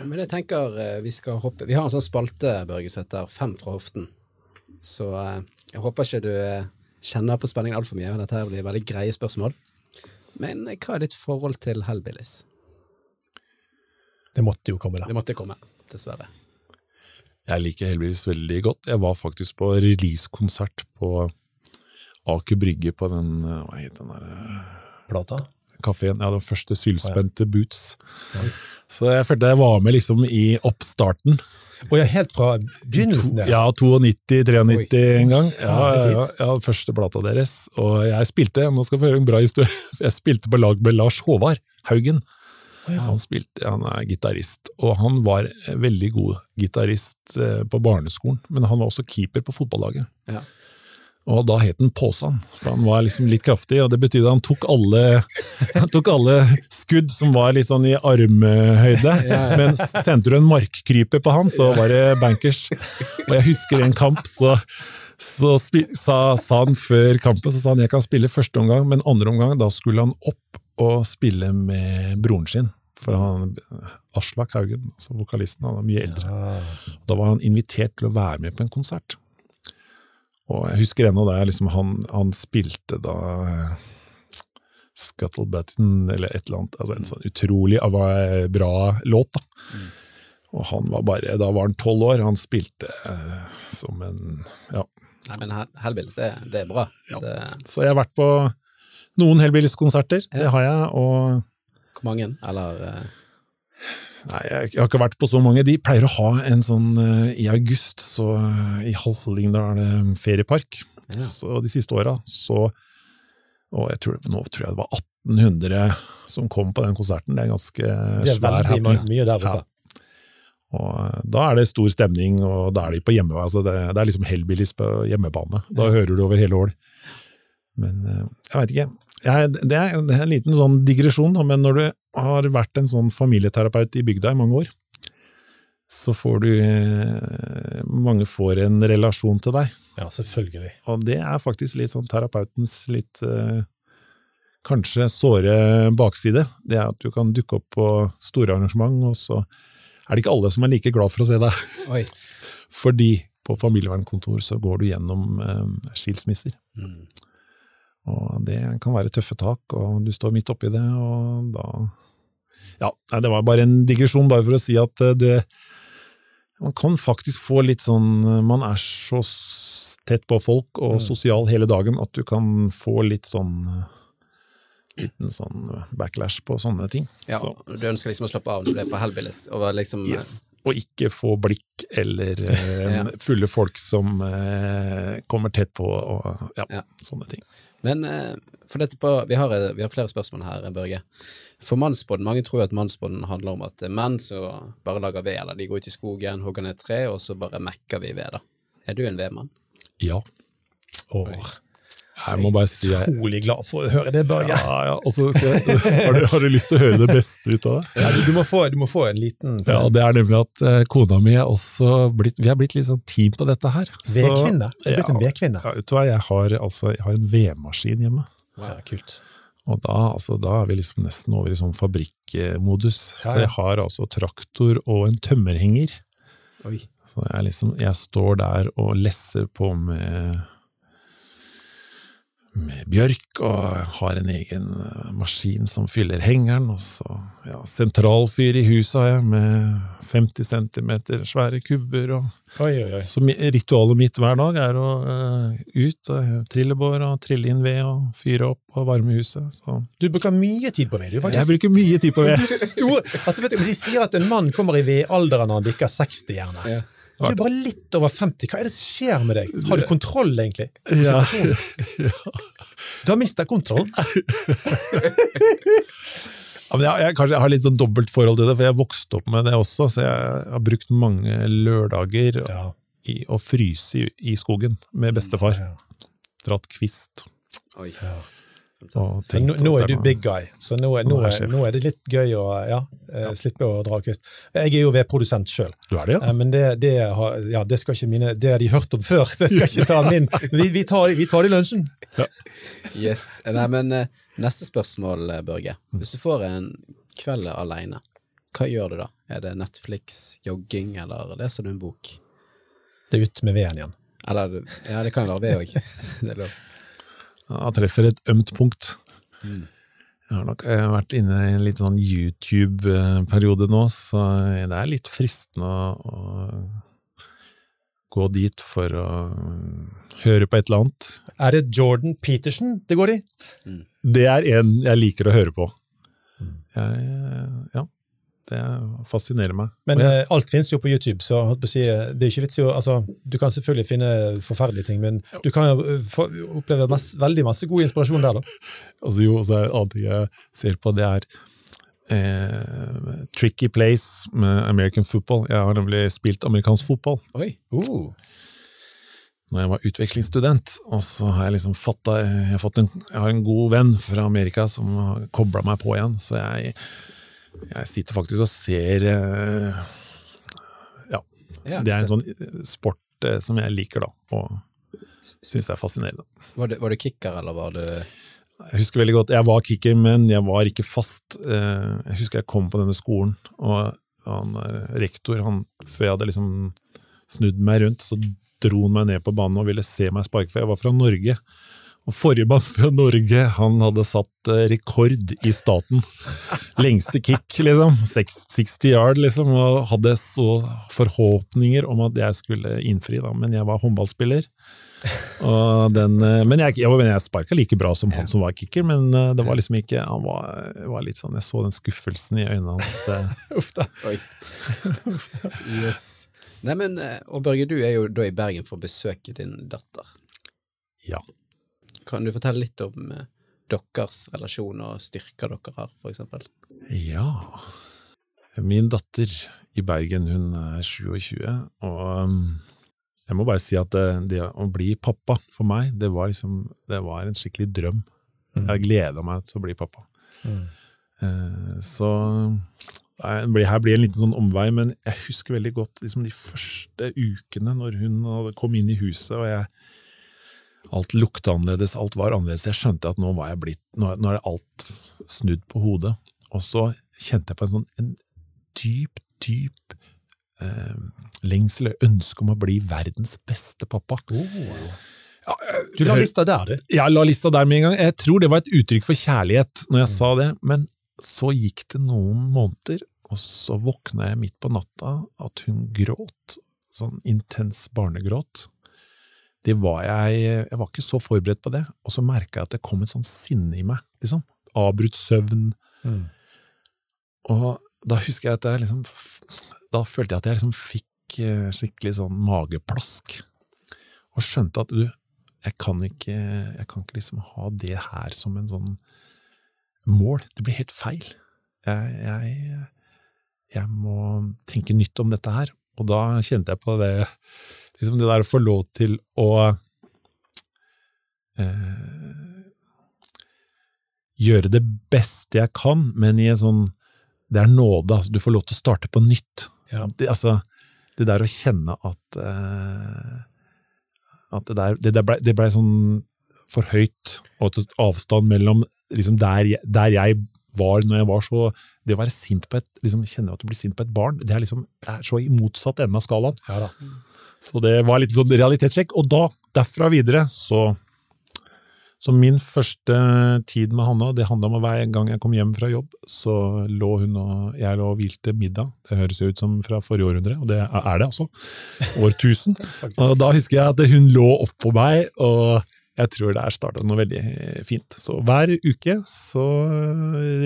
S3: Men jeg tenker eh, vi skal hoppe Vi har en sånn spalte, Børge, som heter Fem fra hoften. Så eh, jeg håper ikke du eh, kjenner på spenningen altfor mye. Dette blir veldig greie spørsmål. Men hva er ditt forhold til Hellbillies?
S2: Det måtte jo komme da.
S3: Det måtte komme, dessverre.
S1: Jeg liker Hellbillies veldig godt. Jeg var faktisk på releasekonsert på Aker Brygge på den eh, Hva het den der eh,
S2: Plata.
S1: kafeen? Ja, den første sylspente Boots. Så jeg følte jeg var med liksom i oppstarten.
S2: Og ja, helt fra begynnelsen deres.
S1: Ja, 92-93 en gang. Ja,
S2: Ja,
S1: ja, ja, første plata deres. Og jeg spilte, nå skal vi høre en bra historie, jeg spilte på lag med Lars Håvard Haugen. Han, spilte, han er gitarist, og han var veldig god gitarist eh, på barneskolen, men han var også keeper på fotballaget.
S3: Ja.
S1: Og da het han Påsan, for han var liksom litt kraftig, og det betydde at han tok alle, han tok alle skudd som var litt sånn i armhøyde, men sendte du en markkryper på han, så var det bankers. Og jeg husker en kamp, så, så sa, sa han før kampen så sa han jeg kan spille første omgang, men andre omgang da skulle han opp og spille med broren sin. For han, Aslak Haugen, altså vokalisten, han var mye eldre. Da var han invitert til å være med på en konsert. Og jeg husker ennå da liksom, han, han spilte da Scuttle Scuttlebutton, eller et eller annet. Altså en sånn utrolig bra låt, da. Og han var bare Da var han tolv år, han spilte eh, som en Ja.
S3: Nei, men Hell- Hellbillies, det er bra.
S1: Ja.
S3: Det,
S1: Så jeg har vært på noen Hellbillies-konserter, det har jeg, og
S3: hvor mange? Eller eh,
S1: Nei, jeg, jeg har ikke vært på så mange. De pleier å ha en sånn eh, i august, så i i Hallingdal er det feriepark.
S3: Ja.
S1: Så de siste åra, så Og jeg tror, nå tror jeg det var 1800 som kom på den konserten. Det er ganske
S2: Det er
S1: svær
S2: veldig mye der oppe.
S1: Og eh, da er det stor stemning, og da er de på hjemmebane. altså det, det er liksom Hellbillies på hjemmebane. Da hører du over hele Ål. Men eh, jeg veit ikke. Jeg, det, er, en liten sånn digresjon, men når du har vært en sånn familieterapeut i bygda i mange år, så får du eh, Mange får en relasjon til deg.
S2: Ja, selvfølgelig.
S1: Og det er faktisk litt sånn terapeutens litt eh, kanskje såre bakside. Det er at du kan dukke opp på store arrangement, og så er det ikke alle som er like glad for å se deg.
S3: Oi.
S1: Fordi på familievernkontor så går du gjennom eh, skilsmisser.
S3: Mm.
S1: Og det kan være tøffe tak, og du står midt oppi det, og da Ja, det var bare en digresjon, bare for å si at eh, det Man kan faktisk få litt sånn Man er så tett på folk og sosial hele dagen at du kan få litt sånn eh, Liten sånn backlash på sånne ting.
S3: Ja,
S1: Så,
S3: du ønsker liksom å slappe av når du er på Hellbillies, og liksom eh,
S1: yes. Og ikke få blikk eller eh,
S3: Ja.
S1: fulle folk som eh, kommer tett på, og ja,
S3: Ja.
S1: sånne ting.
S3: Men eh, for dette på, vi, har, eh, vi har flere spørsmål her, Børge. For mannsbåten, Mange tror jo at mannsbåten handler om at er menn som bare lager ved, eller de går ut i skogen, hogger ned tre, og så bare mekker vi ved. da. Er du en vedmann?
S1: Ja.
S2: Åh,
S1: Jeg må bare si jeg,
S2: utrolig glad for å høre det, Børge.
S1: Ja, ja, altså, så- har, du, har du lyst til å høre det beste ut av det?
S2: Ja, du, du, må få, du må få en liten
S1: Ja, det er nemlig at eh, kona mi er også blitt Vi er blitt litt sånn team på dette her.
S2: Du er blitt en
S1: Ja,
S2: vedkvinne.
S1: ja, vet du hva, jeg har, altså, jeg har en vedmaskin hjemme.
S2: Ja, kult.
S1: Og da, altså, da er vi liksom nesten over i sånn fabrikkmodus.
S2: Ja,
S1: Så jeg har altså traktor og en tømmerhenger.
S3: Oi.
S1: Så jeg, liksom, jeg står der og lesser på med, med bjørk, og har en egen eh, maskin som fyller hengeren. Og så ja, sentralfyr i huset har jeg, med 50 cm svære kubber. Og,
S2: Oi, oi, oi.
S1: så ritualet mitt hver dag er å uh, ut, uh, trillebår og trille inn ved og fyre opp og varme huset. Så
S2: Du bruker mye tid på ved, du,
S1: jeg bruker mye tid på ved.
S2: Stor, altså, vet du, de sier at en mann kommer i vedalderen når han bikker 60, gjerne.
S3: Ja.
S2: Du er bare litt over 50. Hva er det som skjer med deg? Har du kontroll, egentlig?
S1: Ja.
S2: Du har mista kontroll.
S1: Ja, men jeg, jeg, kanskje jeg har litt sånn dobbelt forhold til det, for jeg vokste opp med det også, så jeg har brukt mange lørdager
S2: Ja.
S1: i å fryse i, i skogen med bestefar. Dratt kvist.
S3: Oi.
S2: Ja. Så
S1: tenkt
S2: nå, nå er du big guy, så nå, er- nå,
S1: Nå er
S2: nå er det litt gøy å ja, ja. slippe å dra kvist. Jeg er jo vedprodusent sjøl,
S1: Du det, ja?
S2: men det, det, har, ja, det, skal ikke mine, det har de hørt om før, så jeg skal ikke ta min. Vi, vi, tar, vi tar det i lunsjen.
S3: Yes. Nei, men eh, neste spørsmål, eh, Børge. Hvis du får en kveld alene, hva gjør du da? Er det Netflix, jogging, eller leser du en bok?
S2: Det er ut med veden igjen.
S3: Eller, ja, det kan jo være ved òg.
S1: Han treffer et ømt punkt.
S3: Mm.
S1: Jeg har nok eh, vært inne i en litt sånn YouTube-periode nå, så det er litt fristende å, å gå dit for å høre på et eller annet.
S2: Er det Jordan Peterson det går i?
S1: Det er en jeg liker å høre på.
S2: Mm.
S1: Jeg, ja, det fascinerer meg.
S2: Men
S1: jeg,
S2: eh, alt finnes jo på YouTube, så holdt på å si, eh, det er ikke vits i å altså, Du kan selvfølgelig finne forferdelige ting, men du kan jo eh, oppleve masse, veldig masse god inspirasjon der, da.
S1: altså jo, så er det en annen ting jeg ser på, det er eh, Tricky Place med American football. Jeg har nemlig spilt amerikansk fotball.
S3: Oi.
S2: Uh.
S1: når jeg var utvekslingsstudent, og så har jeg liksom fatta jeg, en, jeg har en god venn fra Amerika som har kobla meg på igjen, så jeg, jeg sitter faktisk og ser eh, Ja, det er en sånn sport eh, som jeg liker, da, og syns det er fascinerende.
S3: var, du, var du kicker, eller var du
S1: Jeg husker veldig godt, jeg var kicker, men jeg var ikke fast. Eh, Jeg husker jeg kom på denne skolen, og han eh, rektor, han, før jeg hadde liksom snudd meg rundt, så dro han meg ned på banen og ville se meg sparke, for jeg var fra Norge. Og forrige mann fra Norge, han hadde satt eh, rekord i staten. Lengste kick, liksom. 60 yard, liksom. Og hadde så forhåpninger om at jeg skulle innfri, da. Men jeg var håndballspiller. Og den, eh, men jeg, jeg, jeg sparka like bra som han som var kicker, men eh, det var liksom ikke Han var, var litt sånn Jeg så den skuffelsen i øynene hans.
S2: Uff da.
S3: Oi. yes. Nei, men, og Børge, du er jo da i Bergen for å besøke din datter.
S1: ja.
S3: Kan du fortelle litt om eh, deres relasjon og styrker dere har, for eksempel?
S1: Ja Min datter i Bergen, hun er 27, og um, jeg må bare si at det, det å bli pappa for meg, det var liksom Det var en skikkelig drøm. Jeg gleda meg til å bli pappa.
S2: Mm.
S1: Eh, Så her blir- her blir en liten sånn omvei, men jeg husker veldig godt liksom de første ukene når hun kom inn i huset, og jeg Alt lukta annerledes, alt var annerledes. Jeg skjønte at nå var jeg blitt Nå nå er alt snudd på hodet. Og så kjente jeg på en sånn en dyp, dyp eh, lengsel og ønske om å bli verdens beste pappa. Ja, jeg,
S2: Du la lista der, du.
S1: jeg la lista der med en gang. Jeg tror det var et uttrykk for kjærlighet når jeg sa det, men så gikk det noen måneder, og så våkna jeg midt på natta at hun gråt. Sånn intens barnegråt. Det var jeg, jeg var ikke så forberedt på det, og så merka jeg at det kom et sånn sinne i meg. liksom. Avbrutt søvn.
S2: Mm.
S1: Og da husker jeg at jeg liksom Da følte jeg at jeg liksom fikk eh, skikkelig sånn mageplask. Og skjønte at du, jeg kan ikke, jeg kan ikke liksom ha det her som en sånn mål. Det blir helt feil. Jeg, jeg, jeg må tenke nytt om dette her. Og da kjente jeg på det liksom det der å få lov til å eh, gjøre det beste jeg kan, men i en sånn Det er nåde. Altså, du får lov til å starte på nytt.
S2: Ja.
S1: Det, altså, det der å kjenne at eh, At det der, det der ble, det ble sånn for høyt, og at avstand mellom liksom der, jeg, der jeg var når jeg var så Det å være sint på et liksom Kjenne at du blir sint på et barn, det er liksom det er så i motsatt ende av skalaen.
S2: Ja da.
S1: Så det var litt sånn realitetssjekk. Og da, derfra videre, så Så min første tid med Hanna, det handla om hver gang jeg kom hjem fra jobb, så lå hun og jeg lå og hvilte middag. Det høres jo ut som fra forrige århundre, og det er det altså. Årtusen. og da husker jeg at hun lå oppå meg, og jeg tror det er starta noe veldig fint. Så hver uke så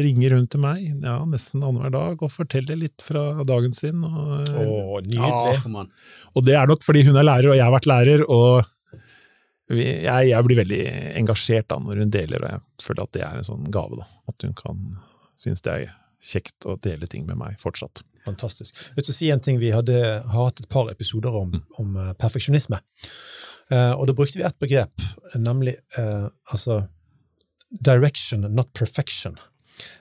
S1: ringer hun til meg, ja, nesten annenhver dag, og forteller litt fra dagen sin. Og,
S2: oh, nydelig.
S3: ja.
S1: og det er nok fordi hun er lærer, og jeg har vært lærer, og jeg, jeg blir veldig engasjert da når hun deler, og jeg føler at det er en sånn gave. da, At hun kan synes det er kjekt å dele ting med meg fortsatt.
S2: Fantastisk. Jeg vil si en ting Vi hadde, har hatt et par episoder om, om eh, perfeksjonisme. Eh, og da brukte vi ett begrep, nemlig eh, altså direction, not perfection.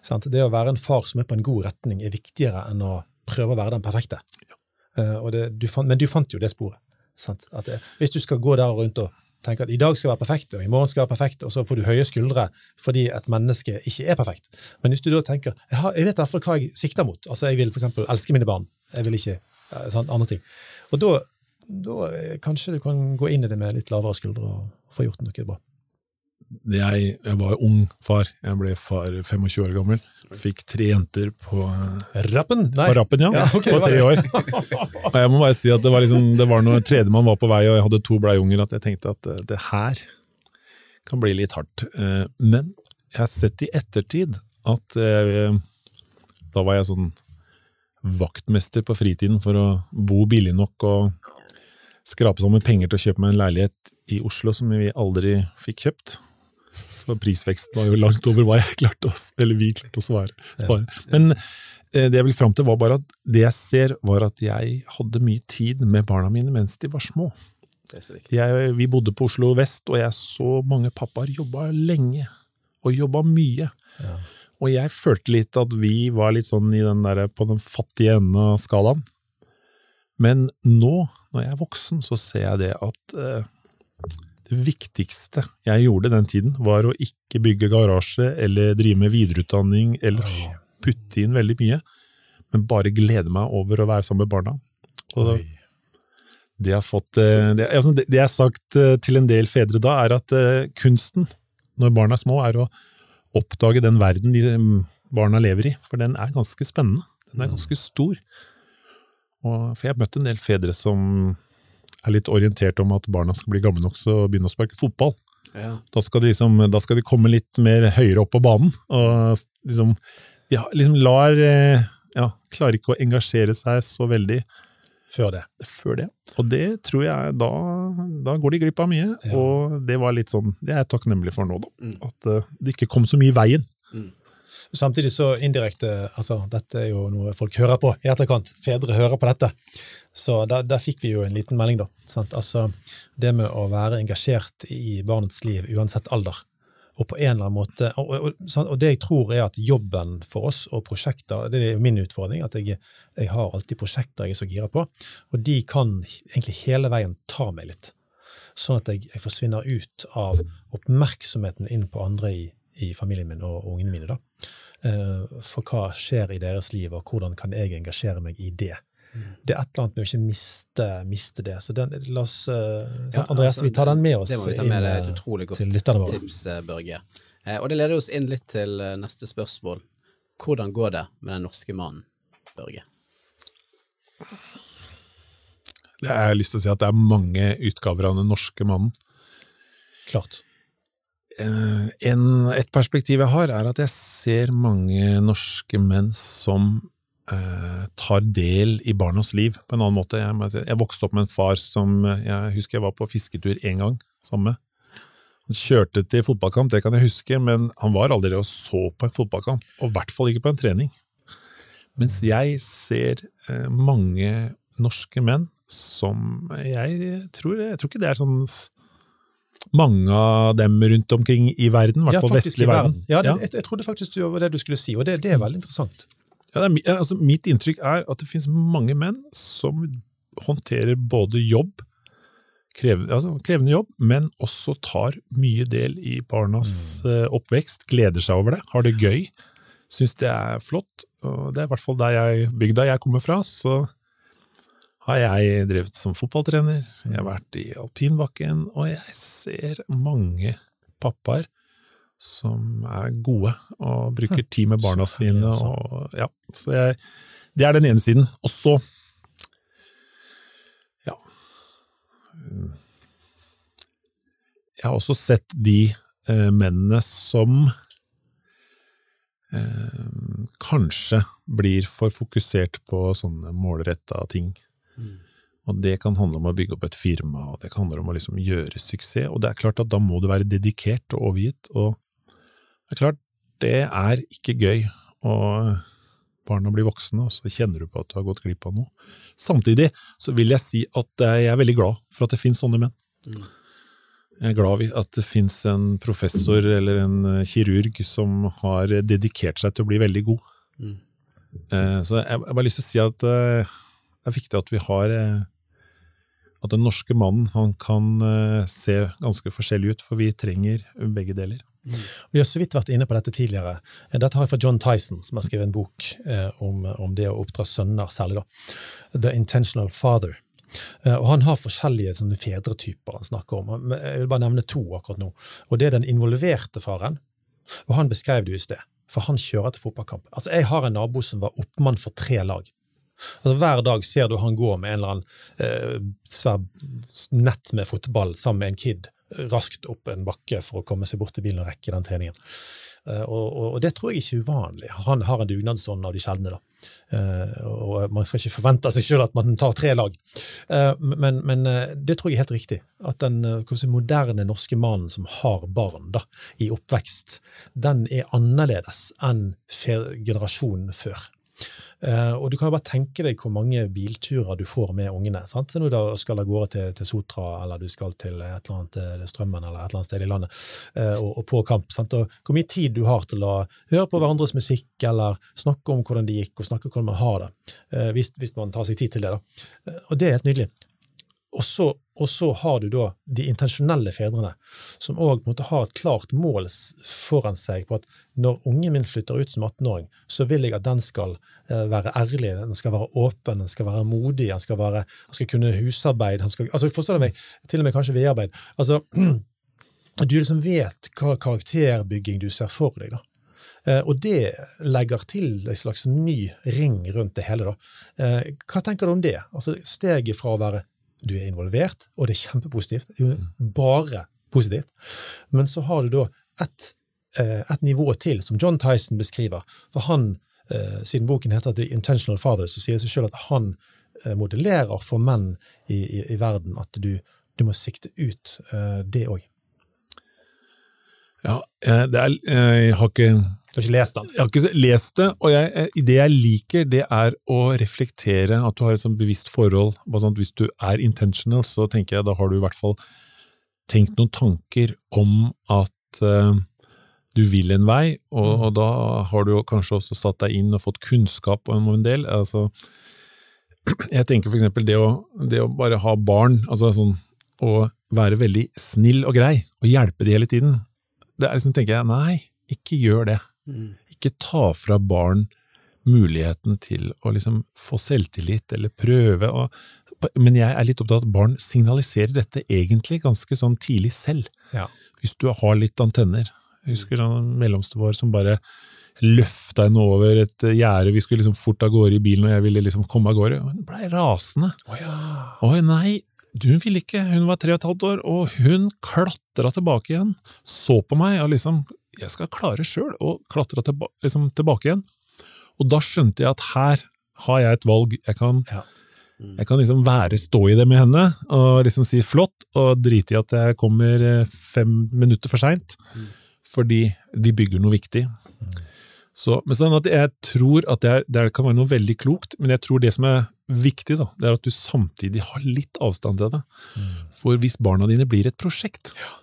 S2: Sant? Det å være en far som er på en god retning, er viktigere enn å prøve å være den perfekte. Eh, det, du fant, men du fant jo det sporet. Det, hvis du skal gå der rundt og tenke at i dag skal være perfekt, og i morgen skal være perfekt, og så får du høye skuldre fordi et menneske ikke er perfekt. Men hvis du da tenker jeg, har, jeg vet derfor hva jeg sikter mot. Altså, Jeg vil f.eks. elske mine barn. Jeg vil ikke sånn, andre ting. Og da, da eh, kanskje du kan gå inn i det med litt lavere skuldre og få gjort noe bra.
S1: Jeg, jeg var ung far. Jeg ble far 25 år gammel. Fikk tre jenter på,
S2: Rappen? Nei.
S1: på rappen, ja.
S2: Ja, okay,
S1: på tre år. Og jeg må bare si at det var, liksom, det var når tredjemann var på vei, og jeg hadde to bleieуnger, at jeg tenkte at eh, det her kan bli litt hardt. Eh, Men jeg har sett i ettertid at jeg, da var jeg sånn vaktmester på fritiden for å bo billig nok og skrape sammen penger til å kjøpe meg en leilighet i Oslo som vi aldri fikk kjøpt. For prisveksten var jo langt over hva jeg klarte å, eller vi klarte å svare, spare. Men eh, det jeg vil fram til var bare at det jeg ser var at jeg hadde mye tid med barna mine mens de var små.
S3: Så.
S1: Jeg, vi bodde på Oslo vest, og jeg så mange pappaer jobba lenge, og jobba mye.
S2: Ja.
S1: Og jeg følte litt at vi var litt sånn i den der, på den fattige enden av skalaen. Men nå, når jeg er voksen, så ser jeg det at eh, det viktigste jeg gjorde den tiden, var å ikke bygge garasje eller drive med videreutdanning eller
S2: Oi.
S1: putte inn veldig mye, men bare glede meg over å være sammen med barna. Og det jeg har fått, eh, det, altså, det det jeg har sagt eh, til en del fedre da, er at eh, kunsten, når barna er små, er å oppdage den verden de mm, barna lever i, for den er ganske spennende. Den er ganske stor. Og, for jeg har møtt en del fedre som er litt orientert om at barna skal bli gamle nok til å begynne å sparke fotball.
S3: Ja.
S1: Da skal, de liksom, da skal de komme litt mer høyere opp på banen, og liksom, ja, liksom lar eh, ja, Klarer ikke å engasjere seg så veldig
S2: Før det.
S1: før det. Og det tror jeg da, da går de glipp av mye,
S2: Ja.
S1: og det var litt sånn, det er jeg takknemlig for nå, da.
S3: Mm.
S1: At eh, det ikke kom så mye i veien.
S2: Samtidig så indirekte, altså dette er jo noe folk hører på i etterkant. Fedre hører på dette. Så der, der fikk vi jo en liten melding, da. Sant? Altså det med å være engasjert i barnets liv uansett alder. Og på en eller annen måte, og, og, og, og det jeg tror er at jobben for oss og prosjekter, det er jo min utfordring, at jeg, jeg har alltid prosjekter jeg er så gira på, og de kan egentlig hele veien ta meg litt. Sånn at jeg, jeg forsvinner ut av oppmerksomheten inn på andre i, i familien min og ungene mine. da. Eh, For hva skjer i deres liv, og hvordan kan jeg engasjere meg i det? Det er et eller annet med å ikke miste, miste det. Så den, la oss, eh,
S3: Ja,
S2: Andreas,
S3: altså,
S2: vi tar den med oss
S3: Det må vi ta med, det er et
S2: inn, eh,
S3: utrolig godt
S2: til lytterne våre.
S3: tips, Børge. Eh, Og det leder oss inn litt til neste spørsmål. Hvordan går det med den norske mannen, Børge?
S1: Det har jeg lyst til å si at det er mange utgaver av den norske mannen.
S2: Klart.
S1: Eh, En, et perspektiv jeg har, er at jeg ser mange norske menn som eh, tar del i barnas liv på en annen måte. Jeg, jeg vokste opp med en far som eh, Jeg husker jeg var på fisketur én gang sammen med. Han kjørte til fotballkamp, det kan jeg huske, men han var aldri og så på en fotballkamp. Og i hvert fall ikke på en trening. Mens jeg ser eh, mange norske menn som jeg tror Jeg tror ikke det er sånn mange av dem rundt omkring i verden, i hvert fall
S2: ja,
S1: vestlig verden.
S2: Ja, det. Jeg, jeg trodde faktisk det var det du skulle si, og det, det er veldig interessant.
S1: Ja, er, altså, mitt inntrykk er at det finnes mange menn som håndterer både jobb, krev, altså, krevende jobb, men også tar mye del i barnas
S2: Mm.
S1: eh, oppvekst, gleder seg over det, har det gøy, syns det er flott. Og det er i hvert fall der jeg, bygda jeg kommer fra, så har jeg drevet som fotballtrener, jeg har vært i alpinbakken, og jeg ser mange pappaer som er gode og bruker tid med barna sine. Og, ja, så jeg, det er den ene siden. Og så ja. Jeg har også sett de eh, mennene som eh, kanskje blir for fokusert på sånne målretta ting. Og det kan handle om å bygge opp et firma, og det kan handle om å liksom gjøre suksess. Og det er klart at da må du være dedikert og overgitt, og det er klart, det er ikke gøy. Og barna blir voksne, og så kjenner du på at du har gått glipp av noe. Samtidig så vil jeg si at jeg er veldig glad for at det finnes sånne menn. Jeg er glad at det finnes en professor eller en eh, kirurg som har dedikert seg til å bli veldig god. Mm. Så jeg har bare lyst til å si at det er viktig at vi har At den norske mannen han kan se ganske forskjellig ut, for vi trenger begge deler.
S2: Vi har så vidt vært inne på dette tidligere. Dette har jeg fra John Tyson, som har skrevet en bok om, om det å oppdra sønner, særlig da. The Intentional Father. Eh, og Han har forskjellige sånne fedretyper han snakker om. Jeg vil bare nevne to akkurat nå. Og Det er den involverte faren, og han beskrev det i sted. For han kjører til fotballkamp. Altså, Jeg har en nabo som var oppmann for tre lag. Altså, hver dag ser du han gå med en eller annen eh, svær nett med fotball sammen med en kid raskt opp en bakke for å komme seg bort til bilen og rekke den treningen. Eh, og, og, det tror jeg ikke er uvanlig. Han har en dugnadsånd av de sjeldne. da. Eh, og man skal ikke forvente seg selv at man tar tre lag. Uh, men, men uh, det tror jeg er helt riktig. At den si, moderne norske mannen som har barn da, i oppvekst, den er annerledes enn generasjonen før. Uh, og du kan jo bare tenke deg hvor mange bilturer du får med ungene. sant? Så nå du skal av gårde til, til, Sotra, eller du skal til et eller annet til Strømmen eller et eller annet sted i landet, uh, og, og, på kamp. sant? Og hvor mye tid du har til å høre på hverandres musikk, eller snakke om hvordan det gikk, og snakke om hvordan man har det. Hvis, hvis, man tar seg tid til det. da. og det er helt nydelig. Og så, og så, har du da de intensjonelle fedrene, som òg har et klart mål foran seg på at når ungen min flytter ut som 18-åring, så vil jeg at den skal eh, være ærlig, den skal være åpen, den skal være modig, den skal, skal kunne husarbeid skal, altså Forstår du meg? Til og med kanskje vedarbeid. Altså, du liksom vet hva karakterbygging du ser for deg. da. Eh, og det legger til en slags ny ring rundt det hele. da. Eh, hva tenker du om det? Altså Steget fra å være du er involvert, og det er kjempepositivt. Det er jo mm. bare positivt. Men så har du da et, eh, et nivå til, som John Tyson beskriver. For han, eh, siden boken heter The Intentional Father, så sier det seg selv at han eh, modellerer for menn i, i, i verden at du, du, må sikte ut det òg.
S1: Ja, det er, jeg har ikke
S2: du har ikke lest den?
S1: Jeg har ikke lest det, og jeg, det jeg liker, det er å reflektere, at du har et sånn bevisst forhold. Sånn hvis du er intentional, så tenker jeg da har du i hvert fall tenkt noen tanker om at uh, du vil en vei, og, og, da har du kanskje også satt deg inn og fått kunnskap om en del. Altså, jeg tenker for eksempel det å, det å bare ha barn, altså sånn å være veldig snill og grei, og hjelpe de hele tiden. Det er liksom, tenker jeg, nei, ikke gjør det. Mm. Ikke ta fra barn muligheten til å liksom få selvtillit eller prøve å Men jeg er litt opptatt av at barn signaliserer dette egentlig ganske sånn tidlig selv. Ja. Hvis du har litt antenner. Jeg husker den mellomste vår som bare løfta henne over et gjerde, vi skulle liksom fort av gårde i bilen, og jeg ville liksom komme av gårde. Hun blei rasende.
S2: Oh, ja.
S1: Nei, hun ville ikke, hun var tre og et halvt år, og hun klatra tilbake igjen, så på meg og liksom jeg skal klare sjøl å klatre tilba liksom, tilbake igjen. Og da skjønte jeg at her har jeg et valg. Jeg kan, ja. mm. jeg kan liksom være stå i det med henne og liksom si flott, og drite i at jeg kommer eh, fem minutter for seint, mm. fordi de bygger noe viktig. Mm. Så, men sånn at jeg tror at det, er, det, kan være noe veldig klokt, men jeg tror det som er viktig, da, det er at du samtidig har litt avstand til det. Mm. For hvis barna dine blir et prosjekt, ja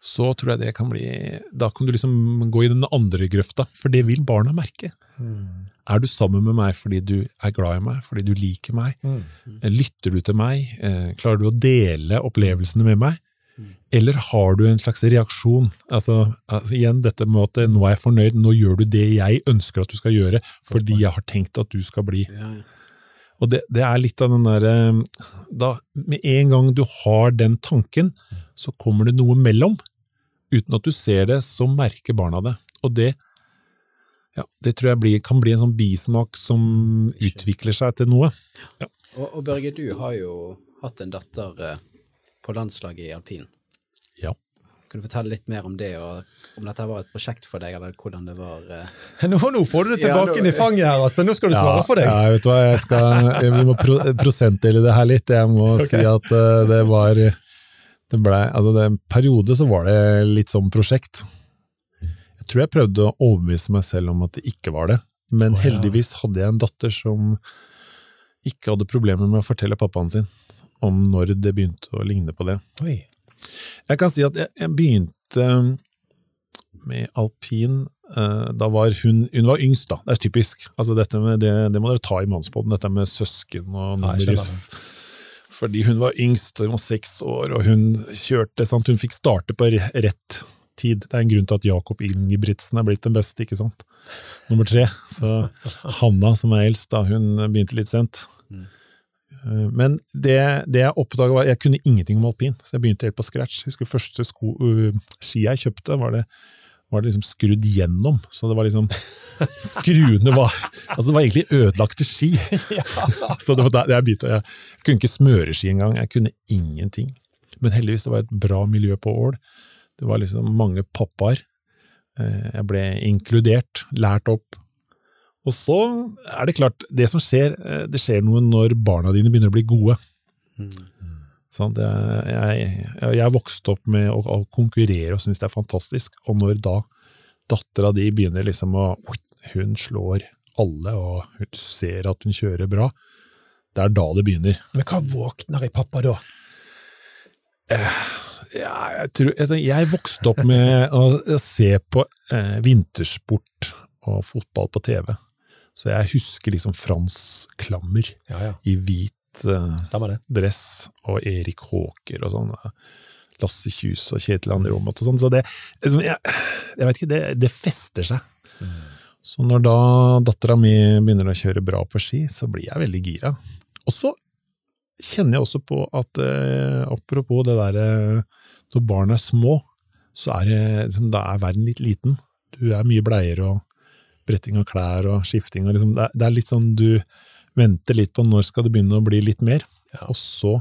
S1: så tror jeg det kan bli Da kan du liksom gå i den andre grøfta, for det vil barna merke. Mm. Er du sammen med meg fordi du er glad i meg, fordi du liker meg? Mm. Lytter du til meg? Eh, klarer du å dele opplevelsene med meg? Mm. Eller har du en slags reaksjon? Altså, altså, igjen dette med at nå er jeg fornøyd, nå gjør du det jeg ønsker at du skal gjøre, fordi jeg har tenkt at du skal bli. Ja. Og det, det, er litt av den derre Med en gang du har den tanken, så kommer det noe mellom. Uten at du ser det, så merker barna det. Og det, ja, det tror jeg blir, kan bli en sånn bismak som utvikler seg til noe. Ja.
S3: Og, og, Børge, du har jo hatt en datter eh, på landslaget i alpin.
S1: Ja.
S3: Kan du fortelle litt mer om det, og om dette var et prosjekt for deg, eller hvordan det var?
S2: Eh... Nå, nå, får du det tilbake ja, nå... i fanget her, altså! Nå skal du svare for deg!
S1: Ja, vet du hva, jeg skal, Vi må pro prosentdele det her litt. Jeg må okay. si at uh, det var det ble, altså det, En periode så var det litt sånn prosjekt. Jeg tror jeg prøvde å overbevise meg selv om at det ikke var det, men oh, ja. heldigvis hadde jeg en datter som ikke hadde problemer med å fortelle pappaen sin om når det begynte å ligne på det.
S2: Oi.
S1: Jeg kan si at jeg, jeg begynte med alpin eh, da var hun, hun var yngst, da. Det er typisk. Altså dette med det, det må dere ta i mannsbåten, dette med søsken og nummer Fordi hun var yngst, hun var seks år, og hun kjørte sant? Hun fikk starte på rett tid. Det er en grunn til at Jakob Ingebrigtsen er blitt den beste, ikke sant? Nummer tre. Så Hanna, som er eldst, da, hun begynte litt sent. Eh, Men det, det jeg oppdaga var Jeg kunne ingenting om alpin, så jeg begynte helt på scratch. Jeg husker første sko, uh, ski jeg kjøpte, var det, var det liksom skrudd gjennom. Så det var liksom Skruene var Altså, det var egentlig ødelagte ski. så det var der jeg begynte. Jeg, kunne ikke smøre ski engang. Jeg kunne ingenting. Men heldigvis det var et bra miljø på Ål. Det var liksom mange pappaer. Eh, Jeg ble inkludert, lært opp. Og så er det klart, det som skjer, eh, det skjer noe når barna dine begynner å bli gode. Sant? Jeg, jeg, jeg vokste opp med å, å konkurrere og synes det er fantastisk, og når da dattera di begynner liksom å Hun slår alle, og hun ser at hun kjører bra. Det er da det begynner.
S2: Men hva våkner i pappa da?
S1: Ja, jeg, tror, jeg, jeg vokste opp med å, å se på eh, vintersport og fotball på TV. Så jeg husker liksom Frans Klammer
S2: Ja, ja.
S1: i hvit eh,
S2: det.
S1: dress, og Erik Håker og sånn. eh, Lasse Kjus og Kjetil André Aamodt og sånn. Så det, liksom, jeg, jeg vet ikke, det, det fester seg. Så når da dattera mi begynner å kjøre bra på ski, så blir jeg veldig gira. Og så kjenner jeg også på at eh, apropos det derre når barn er små, så er det, liksom, da er verden litt liten. Du er mye bleier og bretting av klær og skifting. Og liksom, det, er, det er litt sånn du venter litt på når skal det begynne å bli litt mer. Og så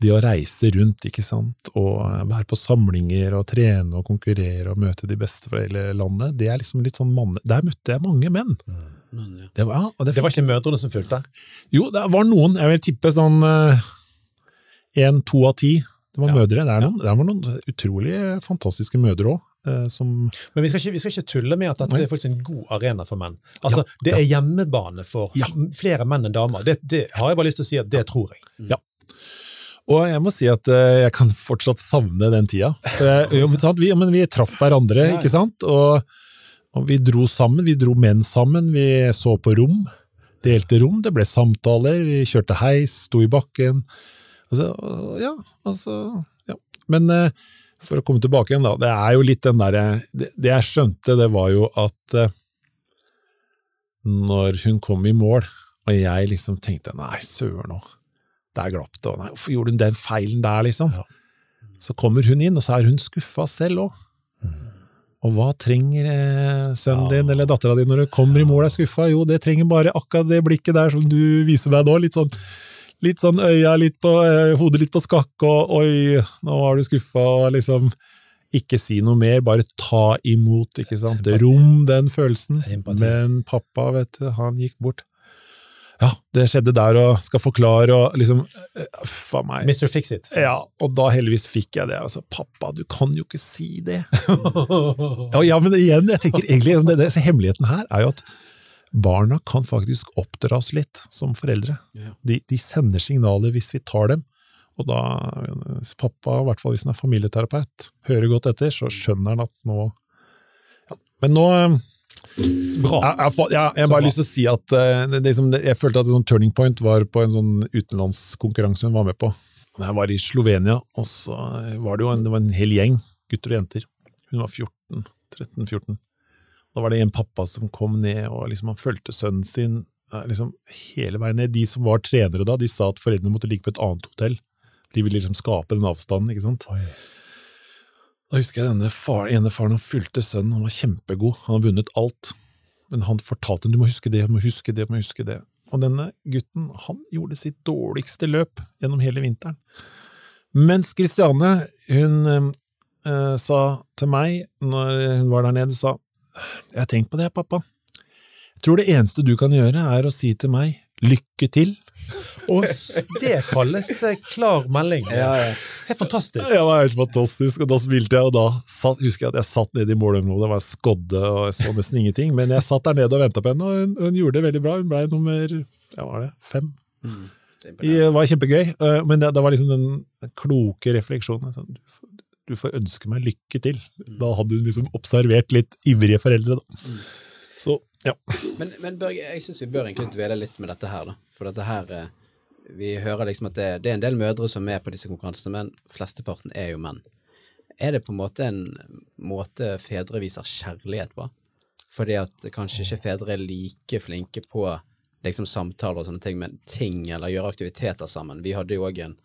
S1: det å reise rundt, ikke sant, og være på samlinger og trene og konkurrere og møte de beste fra hele landet, det er liksom litt sånn manne... Der møtte jeg mange menn.
S3: Men, ja.
S1: Det var, ja, og det
S2: Det var ikke mødrene som fulgte?
S1: jo, det var noen, jeg vil tippe sånn én, to av ti. Det var
S2: Ja.
S1: mødre. Det, er noen, det var noen utrolig fantastiske mødre òg, som
S2: Men vi skal, ikke, vi skal ikke tulle med at dette
S1: Nei.
S2: er faktisk en god arena for menn. Altså, Det er hjemmebane for
S1: Ja.
S2: flere menn enn damer. Det, det har jeg bare lyst til å si at det tror jeg. Ja.
S1: Og jeg må si at eh, jeg kan fortsatt savne den tida. Jo, men vi, men vi traff hverandre,
S3: Ja, ja.
S1: ikke sant? Og, og vi dro sammen, vi dro menn sammen, vi så på rom. Delte rom, det ble samtaler, vi kjørte heis, sto i bakken. Altså, ja, altså ja. Men eh, for å komme tilbake igjen, da. Det er jo litt den derre det, det jeg skjønte, det var jo at eh, når hun kom i mål, og jeg liksom tenkte nei, søren òg, der glapp det, og nei, hvorfor gjorde hun den feilen der, liksom?
S2: Ja.
S1: Så kommer hun inn, og så er hun skuffa selv òg. Og hva trenger eh, sønnen
S2: Ja.
S1: din eller dattera di når du kommer i mål og er skuffa? Jo, det trenger bare akkurat det blikket der som du viser meg nå. Litt sånn, litt sånn øya litt på, eh, hodet litt på skakk, og oi, nå var du skuffa, og liksom ikke si noe mer, bare ta imot, ikke sant. Rom den følelsen.
S2: Empati.
S1: Men pappa, vet du, han gikk bort. Ja, det skjedde der, og skal forklare, og liksom eh, Uff a meg.
S2: Mr. Fix It.
S1: Ja, og da heldigvis fikk jeg det. Altså, pappa, du kan jo ikke si det! Ja, ja, men igjen, jeg tenker egentlig det, det, Hemmeligheten her er jo at barna kan faktisk oppdras litt som foreldre. De, de sender signaler hvis vi tar dem. Og da, hvis pappa, i hvert fall hvis han er familieterapeut, hører godt etter, så skjønner han at nå ja. Men nå eh,
S2: Bra.
S1: jeg, jeg, jeg, jeg har bare lyst til å si at det, det, det, jeg følte at en sånn turning point var på en sånn utenlandskonkurranse hun var med på. Jeg var i Slovenia, og så var det jo en, det var en hel gjeng, gutter og jenter. Hun var 14, 13-14. Da var det en pappa som kom ned, og liksom han fulgte sønnen sin eh, liksom hele veien ned. De som var trenere da, de sa at foreldrene måtte ligge på et annet hotell. De ville liksom skape den avstanden, ikke sant.
S2: Oi.
S1: Da husker jeg denne far, ene faren han fulgte sønnen, han var kjempegod, han har vunnet alt. Men han fortalte du må huske det, du må huske det, du må huske det. Og denne gutten han gjorde sitt dårligste løp gjennom hele vinteren. Mens Kristiane hun eh, sa til meg når hun var der nede, sa jeg har tenkt på det, pappa. Jeg tror det eneste du kan gjøre er å si til meg lykke til.
S2: Og det kalles eh, klar melding.
S3: Ja, ja.
S2: Helt fantastisk.
S1: Ja, det var helt fantastisk, og da smilte jeg, og da satt, husker jeg at jeg satt nede i målområdet, og var skodde, og jeg så nesten ingenting, men jeg satt der nede og ventet på henne, og hun, hun gjorde det veldig bra, hun ble nummer, ja, var det, fem?
S3: Mm.
S1: Det var kjempegøy, eh, men det, det var liksom den kloke refleksjonen. sånn, Du får, du får ønske meg lykke til. Da hadde hun liksom observert litt ivrige foreldre. Da. Så ja.
S3: Men, men Børge, jeg syns vi bør egentlig dvele litt med dette her, da. For dette her eh, Vi hører liksom at det, det er en del mødre som er på disse konkurransene, men flesteparten er jo menn. Er det på en måte en måte fedre viser kjærlighet på? Fordi at kanskje ikke fedre er like flinke på liksom samtaler og sånne ting, men ting eller gjøre aktiviteter sammen. Vi hadde jo òg en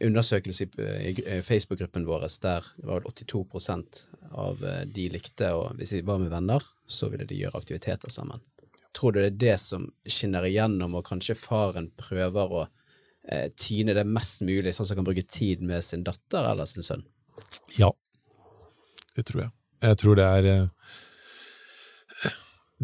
S3: undersøkelse i, i Facebook-gruppen vår der det var vel 82% av eh, de likte, og hvis de var med venner, så ville de gjøre aktiviteter sammen. Tror du det er det som skinner igjennom, og kanskje faren prøver å eh, tyne det mest mulig, sånn at han kan bruke tid med sin datter eller sin sønn?
S1: Ja, det tror jeg. Jeg tror det er eh,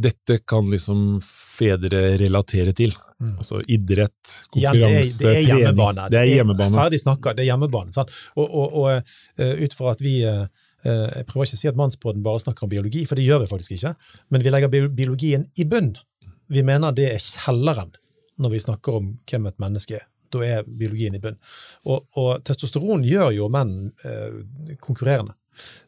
S1: Dette kan liksom fedre relatere til. Altså idrett,
S2: Igjen, det er, det er
S1: trening. Det er hjemmebane.
S2: Ferdig snakka, det er hjemmebane. Sant? Og, og, og eh, ut fra at vi eh, eh, Jeg prøver ikke å si at Mannsbåten bare snakker om biologi, for det gjør vi faktisk ikke. Men vi legger biologien i bunn. Vi mener det er kjelleren når vi snakker om hvem et menneske er. Da er biologien i bunn. Og, og testosteron gjør jo menn konkurrerende.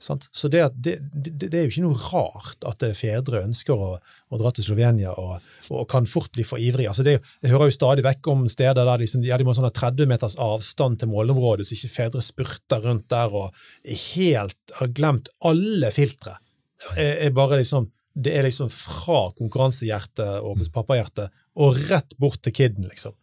S2: Sant? Så det, det, det, det er jo ikke noe rart at eh, fedre ønsker å, å dra til Slovenia og, og kan fort bli for ivrige. Altså det, jeg hører jo stadig vekk om steder der de, liksom, ja, de må ha sånn 30 meters avstand til målområdet, så ikke fedre spurter rundt der og helt har glemt alle filtre. Er bare liksom, det er liksom fra konkurransehjertet og pappahjertet og rett bort til kiden, liksom.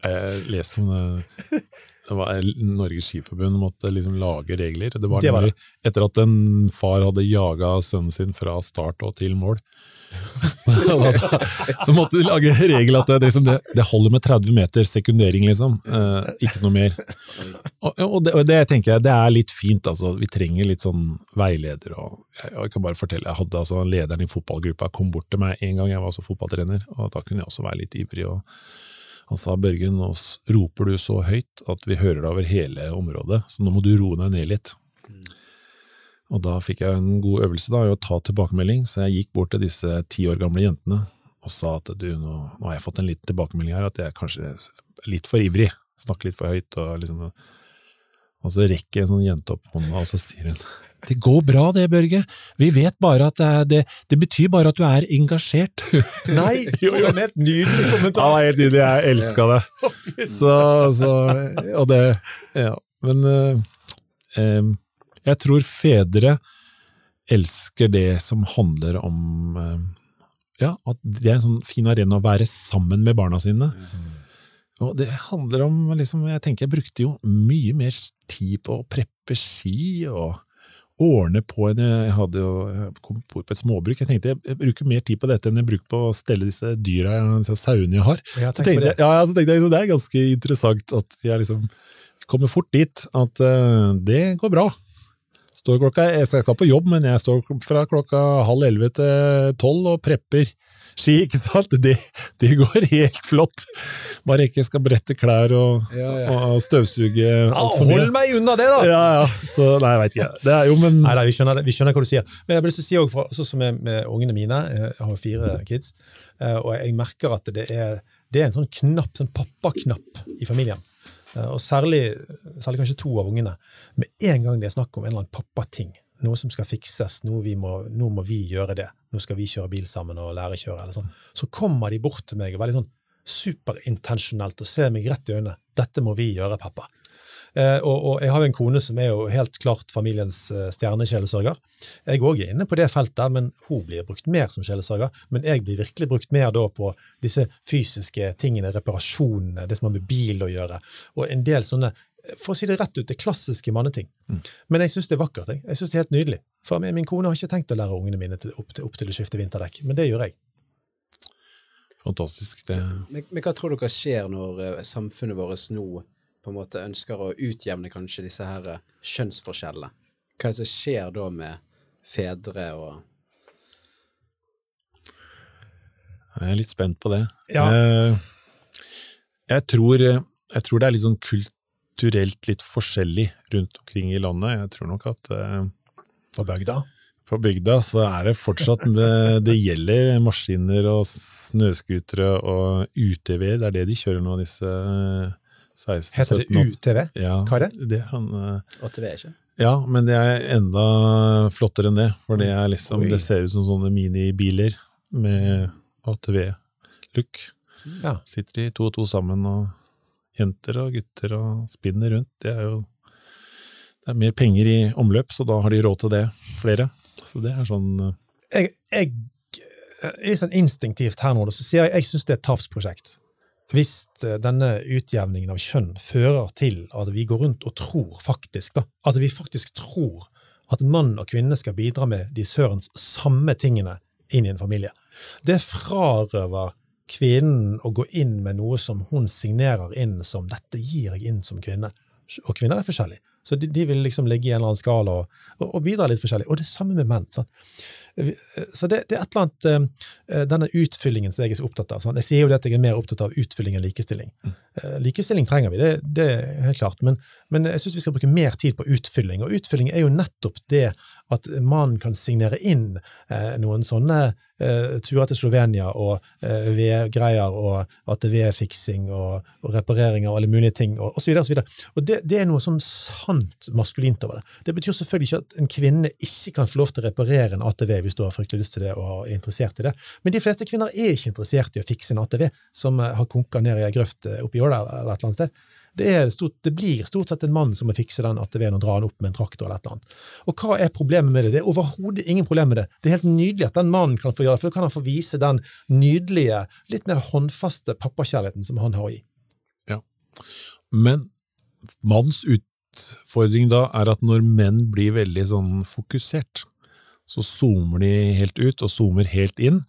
S1: Jeg leste om det. var Norges Skiforbund måtte liksom lage regler. Det var,
S2: Det var
S1: det. etter at en far hadde jaga sønnen sin fra start og til mål. så måtte de lage regel at det, liksom, det, det holder med 30 meter sekundering, liksom. Eh, ikke noe mer. Og, og, det, og det tenker jeg det er litt fint. Altså. Vi trenger litt sånn veileder. Og jeg, jeg kan bare fortelle, jeg hadde altså Lederen i fotballgruppa kom bort til meg en gang jeg var også fotballtrener, og da kunne jeg også være litt ivrig. og han sa Børgen, nå roper du så høyt at vi hører deg over hele området, så nå må du roe deg ned litt. Og da fikk jeg en god øvelse da, i å ta tilbakemelding, så jeg gikk bort til disse ti år gamle jentene og sa at du, nå, nå har jeg fått en liten tilbakemelding her, at jeg kanskje er litt for ivrig, snakker litt for høyt. Og, liksom, og så rekker en sånn jente opp hånda, og så sier hun det går bra det, Børge, vi vet bare at det, er, det, det betyr bare at du er engasjert.
S2: Nei,
S1: Jo, jo.
S2: en helt nydelig
S1: Ja,
S2: kommentar!
S1: helt nydelig. Jeg elska det. Så, så Og det Ja. Men eh, jeg tror fedre elsker det som handler om eh, Ja, at det er en sånn fin arena å være sammen med barna sine. Og det handler om liksom, Jeg tenker jeg brukte jo mye mer tid på å preppe ski og ordne på en Jeg hadde jo kom på et småbruk. Jeg tenkte jeg, jeg bruker mer tid på dette enn jeg bruker på å stelle disse dyra, disse sauene jeg har.
S2: Jeg
S1: Så tenkte, ja, så tenkte jeg det er ganske interessant at vi er liksom kommer fort dit at uh, det går bra. Står klokka, jeg skal ikke på jobb, men jeg står fra klokka halv elleve til tolv og prepper ski, ikke sant? Det, det går helt flott. Bare ikke skal brette klær og,
S3: Ja, ja.
S1: og støvsuge altfor mye.
S2: hold meg unna det, da!
S1: Ja, ja. Så, nei, jeg veit ikke. Det er jo, men
S2: Nei, nei vi, skjønner vi skjønner hva du sier. Men jeg å si også, sånn som med, med ungene mine, jeg har fire kids, eh, og jeg merker at det er, det er en sånn knapp, sånn pappaknapp i familien. Eh, Og særlig, særlig kanskje to av ungene. Med en gang det er snakk om en eller annen pappating, noe som skal fikses, vi må, nå må vi gjøre det, nå skal vi kjøre bil sammen og lære å kjøre, eller sånn, så kommer de bort til meg og veldig sånn superintensjonelt og ser meg rett i øynene. Dette må vi gjøre, pappa. Eh, og, og jeg har jo en kone som er jo helt klart familiens eh, stjernekjælesørger. Jeg òg er inne på det feltet, men hun blir brukt mer som kjælesørger. Men jeg blir virkelig brukt mer da på disse fysiske tingene, reparasjonene, det som har med bil å gjøre, og en del sånne for å si det rett ut, det klassiske manneting. Men jeg syns det er vakkert. Jeg, jeg synes det er helt nydelig. For min kone har ikke tenkt å lære ungene mine til, opp, til, opp til å skifte vinterdekk, men det gjør jeg.
S1: fantastisk. Det,
S3: Men, men hva tror dere skjer når uh, samfunnet vårt nå på en måte ønsker å utjevne kanskje disse her uh, kjønnsforskjellene? Hva er det som skjer da med fedre og
S1: jeg er litt spent på det.
S2: Ja.
S1: Uh, jeg, tror, jeg tror det er litt sånn kulturelt litt forskjellig rundt omkring i landet. Jeg tror nok at eh,
S2: På bygda.
S1: På bygda så er det fortsatt Det, det gjelder maskiner og snøscootere og UTV-er. Det er det de kjører nå, disse 16
S2: Heter det UTV?
S1: Ja,
S2: er det?
S1: er han, eh,
S3: ATV, ikke?
S1: ja, men det er enda flottere enn det. For det, er liksom, det ser ut som sånne minibiler med ATV-look.
S2: Ja.
S1: Sitter de to og to sammen, og jenter og gutter og spinner rundt. Det er jo det er mer penger i omløp, så da har de råd til det, flere. Så det er sånn eh,
S2: Jeg, jeg litt sånn instinktivt her nå, så sier jeg jeg syns det er et tapsprosjekt. Hvis eh, denne utjevningen av kjønn fører til at vi går rundt og tror faktisk, da, at vi faktisk tror at mann og kvinne skal bidra med de sørens samme tingene inn i en familie. Det frarøver kvinnen å gå inn med noe som hun signerer inn som 'dette gir jeg inn som kvinne'. Og kvinner er forskjellige. Så de, de vil liksom ligge i en eller annen skala og, og, og bidra litt forskjellig. Og det samme med menn. sant? Så det, det er et eller annet eh, denne utfyllingen som jeg er så opptatt av. Sant? Jeg sier jo det at jeg er mer opptatt av utfylling enn likestilling. Mm. Likestilling trenger vi, det, det er helt klart, men, men jeg syns vi skal bruke mer tid på utfylling. Og utfylling er jo nettopp det at man kan signere inn eh, noen sånne eh, turer til Slovenia og eh, vedgreier og ATV-fiksing og, og reparering av alle mulige ting og osv. Og, så videre. og det, det er noe sånn sant maskulint over det. Det betyr selvfølgelig ikke at en kvinne ikke kan få lov til å reparere en ATV hvis du har fryktelig lyst til det og er interessert i det. Men de fleste kvinner er ikke interessert i å fikse en ATV som eh, har konka ned i ei grøft eh, oppi Åla eller et eller annet sted. Det, stort, det blir stort sett en mann som må fikse den ATV-en og dra den opp med en traktor eller et eller annet. Og hva er problemet med det? Det er overhodet ingen problem med det. Det er helt nydelig at den mannen kan få gjøre det, for da kan han få vise den nydelige, litt mer håndfaste pappakjærligheten som han har i.
S1: Ja, Men mannens utfordring da er at når menn blir veldig sånn fokusert, så zoomer de helt ut og zoomer helt inn.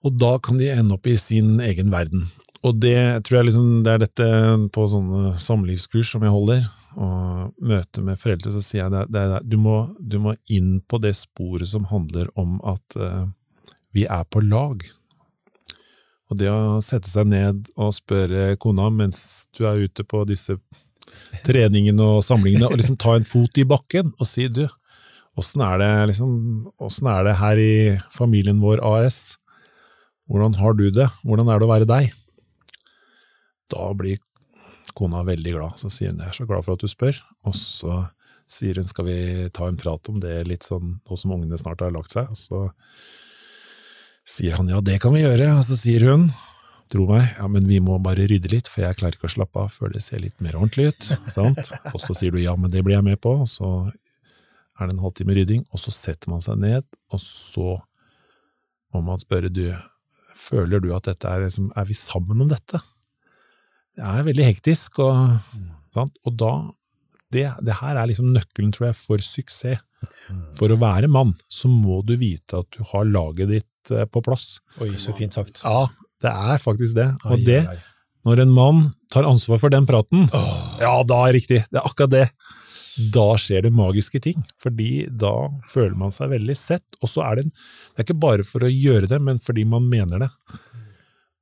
S1: Og da kan de ende opp i sin egen verden. Og det tror jeg liksom, det er dette på sånne samlivskurs som jeg holder, og møter med foreldre, så sier jeg det, det, det du, må, du må inn på det sporet som handler om at uh, vi er på lag. Og det å sette seg ned og spørre kona mens du er ute på disse treningene og samlingene, og liksom ta en fot i bakken og si du, åssen er liksom, er det her i familien vår AS? Hvordan har du det? Hvordan er det å være deg? Da blir kona veldig glad, så sier hun jeg er så glad for at du spør, og så sier hun skal vi ta en prat om det litt sånn nå som ungene snart har lagt seg, og så sier han ja, det kan vi gjøre, og så sier hun, tro meg, ja, men vi må bare rydde litt, for jeg klarer ikke å slappe av før det ser litt mer ordentlig ut, sant? Og så sier du ja, men det blir jeg med på, og så er det en halvtime rydding, og så setter man seg ned, og så må man spørre du, føler du at dette er, liksom, er vi sammen om dette? Det er veldig hektisk, og, sant? og da, det, det her er liksom nøkkelen, tror jeg, for suksess. For å være mann, så må du vite at du har laget ditt eh, på plass.
S2: Oi, så fint sagt.
S1: Ja, det er faktisk det. Og det, når en mann tar ansvar for den praten, ja, da er det riktig. Det er akkurat det. Da skjer det magiske ting, fordi da føler man seg veldig sett. Og så er det, det er ikke bare for å gjøre det, men fordi man mener det.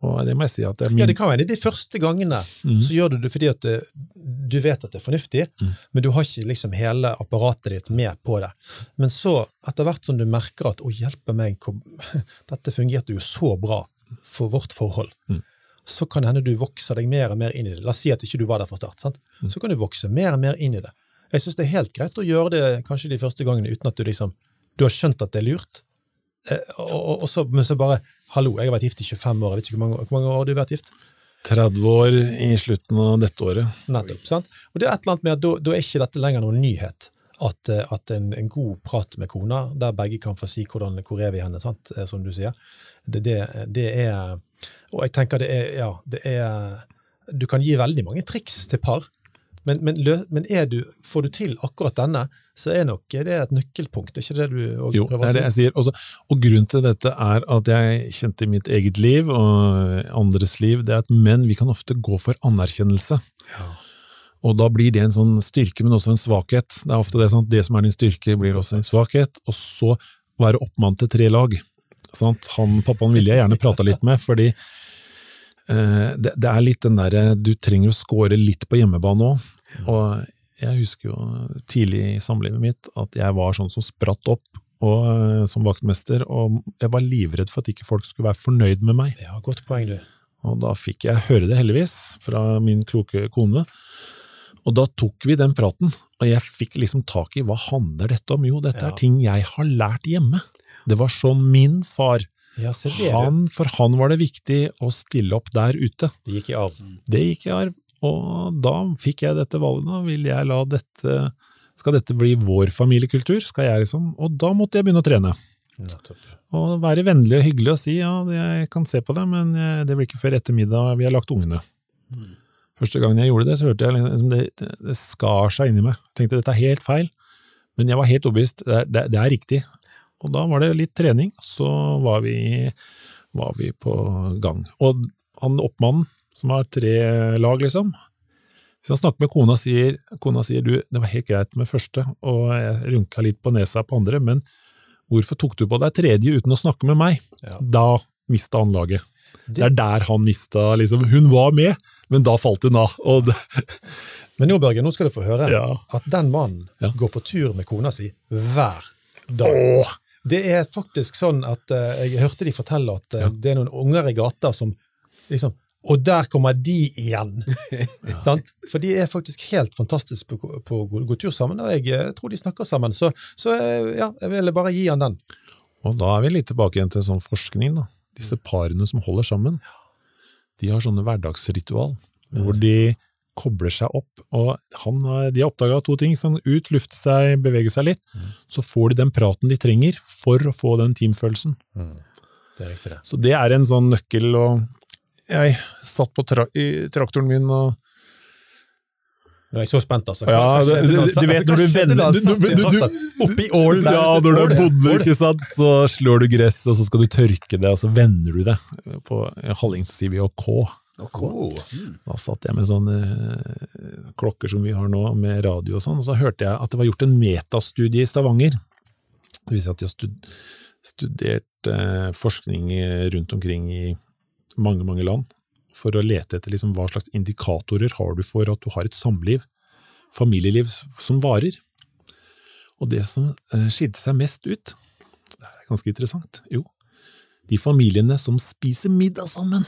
S1: Og det må jeg si at det er min
S2: Ja, det kan være de første gangene
S1: Mm.
S2: så gjør du det fordi at det, du vet at det er fornuftig,
S1: Mm.
S2: men du har ikke liksom hele apparatet ditt med på det. Men så, etter hvert som du merker at 'å, hjelpe meg, dette fungerte jo så bra for vårt forhold',
S1: Mm.
S2: så kan det hende du vokser deg mer og mer inn i det. La oss si at ikke du var der fra start. sant?
S1: Mm.
S2: Så kan du vokse mer og mer inn i det. Jeg syns det er helt greit å gjøre det kanskje de første gangene uten at du liksom du har skjønt at det er lurt. Eh, og, og, så, men så bare 'hallo, jeg har vært gift i 25 år', jeg vet ikke hvor mange, hvor mange år har du vært gift?
S1: 30 år i slutten av dette året.
S2: Nettopp. sant? Og det er et eller annet med at da, da er ikke dette lenger noen nyhet. At, eh, at en, en god prat med kona, der begge kan få si hvordan, hvor er vi henne, sant? eh, som du sier, det, det, det er Og jeg tenker det er Ja, det er Du kan gi veldig mange triks til par, men, men, men er du, får du til akkurat denne, så er nok det et nøkkelpunkt. Er ikke det du også
S1: Jo, det er det jeg sier. Også, og grunnen til dette er at jeg kjente i mitt eget liv og andres liv, det er at menn vi kan ofte gå for anerkjennelse. Og da blir det en sånn styrke, men også en svakhet. Det er ofte det, sant? det som er din styrke, blir også en svakhet. Og så være oppmann til tre lag. Sant? Han pappaen ville jeg gjerne prata litt med, fordi eh, det, det er litt den derre Du trenger å score litt på hjemmebane òg. Og jeg husker jo tidlig i samlivet mitt at jeg var sånn som spratt opp og, eh, som vaktmester, og jeg var livredd for at ikke folk skulle være fornøyd med meg.
S2: Ja, Godt poeng, du.
S1: Og da fikk jeg høre det heldigvis fra min kloke kone. Og da tok vi den praten, og jeg fikk liksom tak i hva handler dette om? Jo, dette
S2: Ja.
S1: er ting jeg har lært hjemme. Det var sånn min far
S2: Ja,
S1: han, For han var det viktig å stille opp der ute.
S2: Det gikk i arv.
S1: Det gikk i arv, og da fikk jeg dette valget. Da vil jeg la dette Skal dette bli vår familiekultur? Skal jeg liksom Og da måtte jeg begynne å trene.
S2: Nettopp.
S1: Og være vennlig og hyggelig og si ja, jeg kan se på det, men eh, det blir ikke før etter middag vi har lagt ungene. Første gangen jeg gjorde det, så hørte jeg liksom det, det, det skar seg inni meg. Jeg tenkte dette er helt feil, men jeg var helt overbevist. Det, er- det, det er riktig. Og da var det litt trening, så var vi, var vi på gang. Og han oppmannen, som har tre lag, liksom Hvis han snakker med kona sier, kona sier du, det var helt greit med første, og jeg rynka litt på nesa på andre, men hvorfor tok du på deg tredje uten å snakke med meg?
S2: Ja.
S1: Da mista han laget. Det er der han mista liksom, Hun var med, men da falt hun av.
S2: Men nå, Børge, nå skal du få høre
S1: Ja.
S2: at den mannen
S1: Ja.
S2: går på tur med kona si hver dag.
S1: åh,
S2: Det er faktisk sånn at uh, jeg hørte de fortelle at uh,
S1: Ja.
S2: det er noen unger i gata som liksom Og der kommer de igjen! Sant? For de er faktisk helt fantastiske på, på gå, gå tur sammen, og jeg eh, tror de snakker sammen. Så, så eh, ja, jeg ville bare gi han den.
S1: Og da er vi litt tilbake igjen til sånn forskning. da. Disse parene som holder sammen, de har sånne hverdagsritual, hvor de kobler seg opp. og han, har- De har oppdaga to ting. Sånn ut, lufte seg, bevege seg litt. Så får de den praten de trenger for å få den teamfølelsen.
S2: Det er riktig, det.
S1: Så det er en sånn nøkkel. og Jeg satt på tra i traktoren min og
S2: Nå er jeg så spent, altså.
S1: Ja, det,
S2: det,
S1: du, vet når du vender du, du, du, du.
S2: Oppi ålen der,
S1: Ja, når du bonde, ikke sant, så slår du gress, og så skal du tørke det, og så vender du det. På halling så sier vi å K.
S2: Oh.
S1: Da satt jeg med sånne eh, klokker som vi har nå, med radio og sånn, og så hørte jeg at det var gjort en metastudie i Stavanger. Det viser at de har studert eh, forskning eh, rundt omkring i mange, mange land, for å lete etter liksom, hva slags indikatorer har du for at du har et samliv, familieliv, som varer. Og det som eh, skilte seg mest ut, det er ganske interessant, jo, de familiene som spiser middag sammen.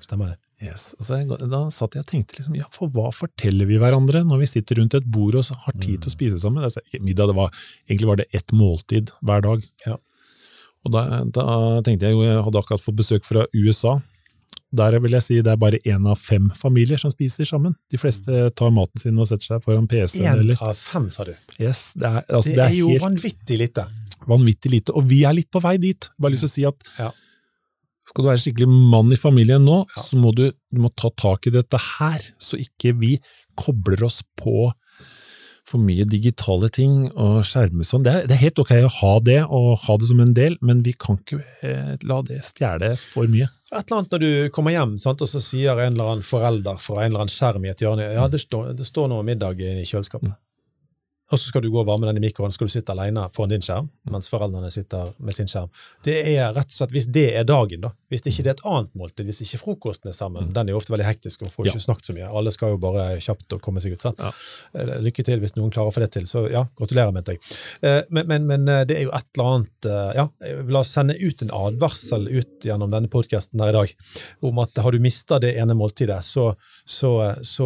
S2: Stemmer det.
S1: Yes. Altså, da satt jeg og tenkte liksom, ja, for hva forteller vi hverandre når vi sitter rundt et bord og har tid til å spise sammen? Altså, middag, det var, egentlig var det ett måltid hver dag.
S2: Ja.
S1: Og da, da tenkte jeg jo, jeg hadde akkurat fått besøk fra USA. Der vil jeg si det er bare én av fem familier som spiser sammen. De fleste tar maten sin og setter seg foran PC-en.
S2: Én av fem, sa du.
S1: yes, det er, altså,
S2: Det
S1: det
S2: er
S1: er
S2: jo vanvittig lite.
S1: vanvittig lite, og vi er litt på vei dit. Bare lyst til å si at
S2: Ja.
S1: skal du være skikkelig mann i familien nå, så må du, du må ta tak i dette her, så ikke vi kobler oss på for mye digitale ting og skjermer sånn. Det er, det er helt ok å ha det, og ha det som en del, men vi kan ikke eh, la det stjele for mye.
S2: Et eller annet når du kommer hjem, sant, og så sier en eller annen forelder fra en eller annen skjerm i et hjørne ja, det står, det står noe middag i kjøleskapet. Og så skal du gå og varme den i mikroen, skal du sitte alene foran din skjerm, mens foreldrene sitter med sin skjerm. Det er rett og slett, Hvis det er dagen, da, hvis det ikke er et annet måltid, hvis ikke frokosten er sammen, den er jo ofte veldig hektisk og får
S1: Ja.
S2: ikke snakket så mye. Alle skal jo bare kjapt og komme seg ut. sant?
S1: Ja.
S2: Eh, Lykke til hvis noen klarer å få det til. Så ja, gratulerer, mente jeg. Eh, Men, men, men eh, det er jo et eller annet Ja, la oss sende ut en advarsel ut gjennom denne podkasten her i dag om at har du mista det ene måltidet, så, så, så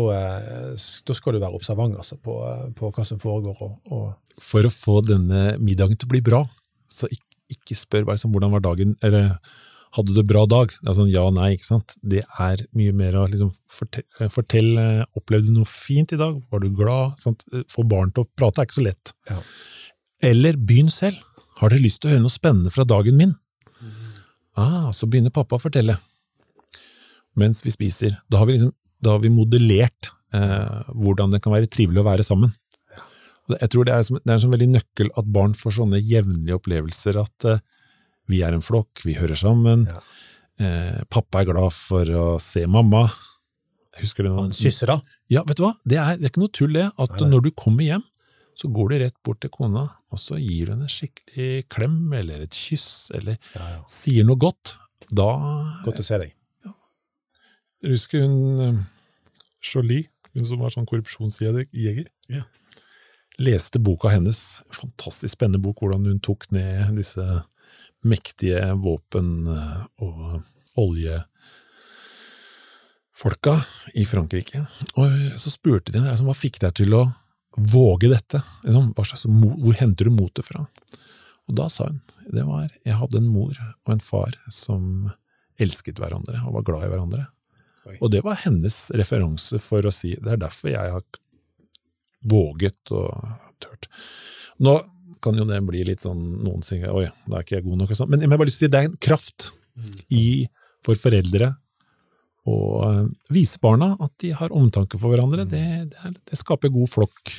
S2: så, da skal du være observant altså, på, på hva som foregår. Og, å
S1: For å få denne middagen til å bli bra, så ikke, ikke spør bare sånn, hvordan var dagen, eller hadde du en bra dag? Det er sånn ja, og nei, ikke sant? Det er mye mer å liksom fortelle, fortelle, opplevde du noe fint i dag? Var du glad? Sant? Få barn til å prate er ikke så lett.
S2: Ja.
S1: Eller begynn selv. Har dere lyst til å høre noe spennende fra dagen min? Ah, så begynner pappa å fortelle. Mens vi spiser. Da har vi, liksom, da har vi modellert eh, hvordan det kan være trivelig å være sammen. Jeg tror det er, som, det er en sånn veldig nøkkel at barn får sånne jevnlige opplevelser at uh, vi er en flokk, vi hører sammen,
S2: Ja.
S1: eh, pappa er glad for å se mamma. Husker du noe?
S2: han kysser, da.
S1: Ja, vet du hva? Det er, det er ikke noe tull det, at
S2: Nei,
S1: når du kommer hjem, så går du rett bort til kona, og så gir du henne en skikkelig klem, eller et kyss, eller
S2: Ja, ja.
S1: sier noe godt. Da
S2: Godt å se deg.
S1: jeg husker hun eh, Jolie, hun som var sånn korrupsjonsjeger.
S3: Ja.
S1: Leste boka hennes, fantastisk spennende bok, hvordan hun tok ned disse mektige våpen- og oljefolka i Frankrike. Og så spurte de henne hva fikk deg til å våge dette? Liksom, hvor henter du motet fra? Og da sa hun det var jeg hadde en mor og en far som elsket hverandre og var glad i hverandre.
S3: Oi.
S1: Og det var hennes referanse for å si det er derfor jeg har våget og tørt. Nå kan jo det bli litt sånn noen sier oi, da er ikke jeg god nok, og sånn. men jeg har bare lyst til å si det er en kraft i, for foreldre å eh, vise barna at de har omtanke for hverandre. Det, det, er, det skaper god flokk.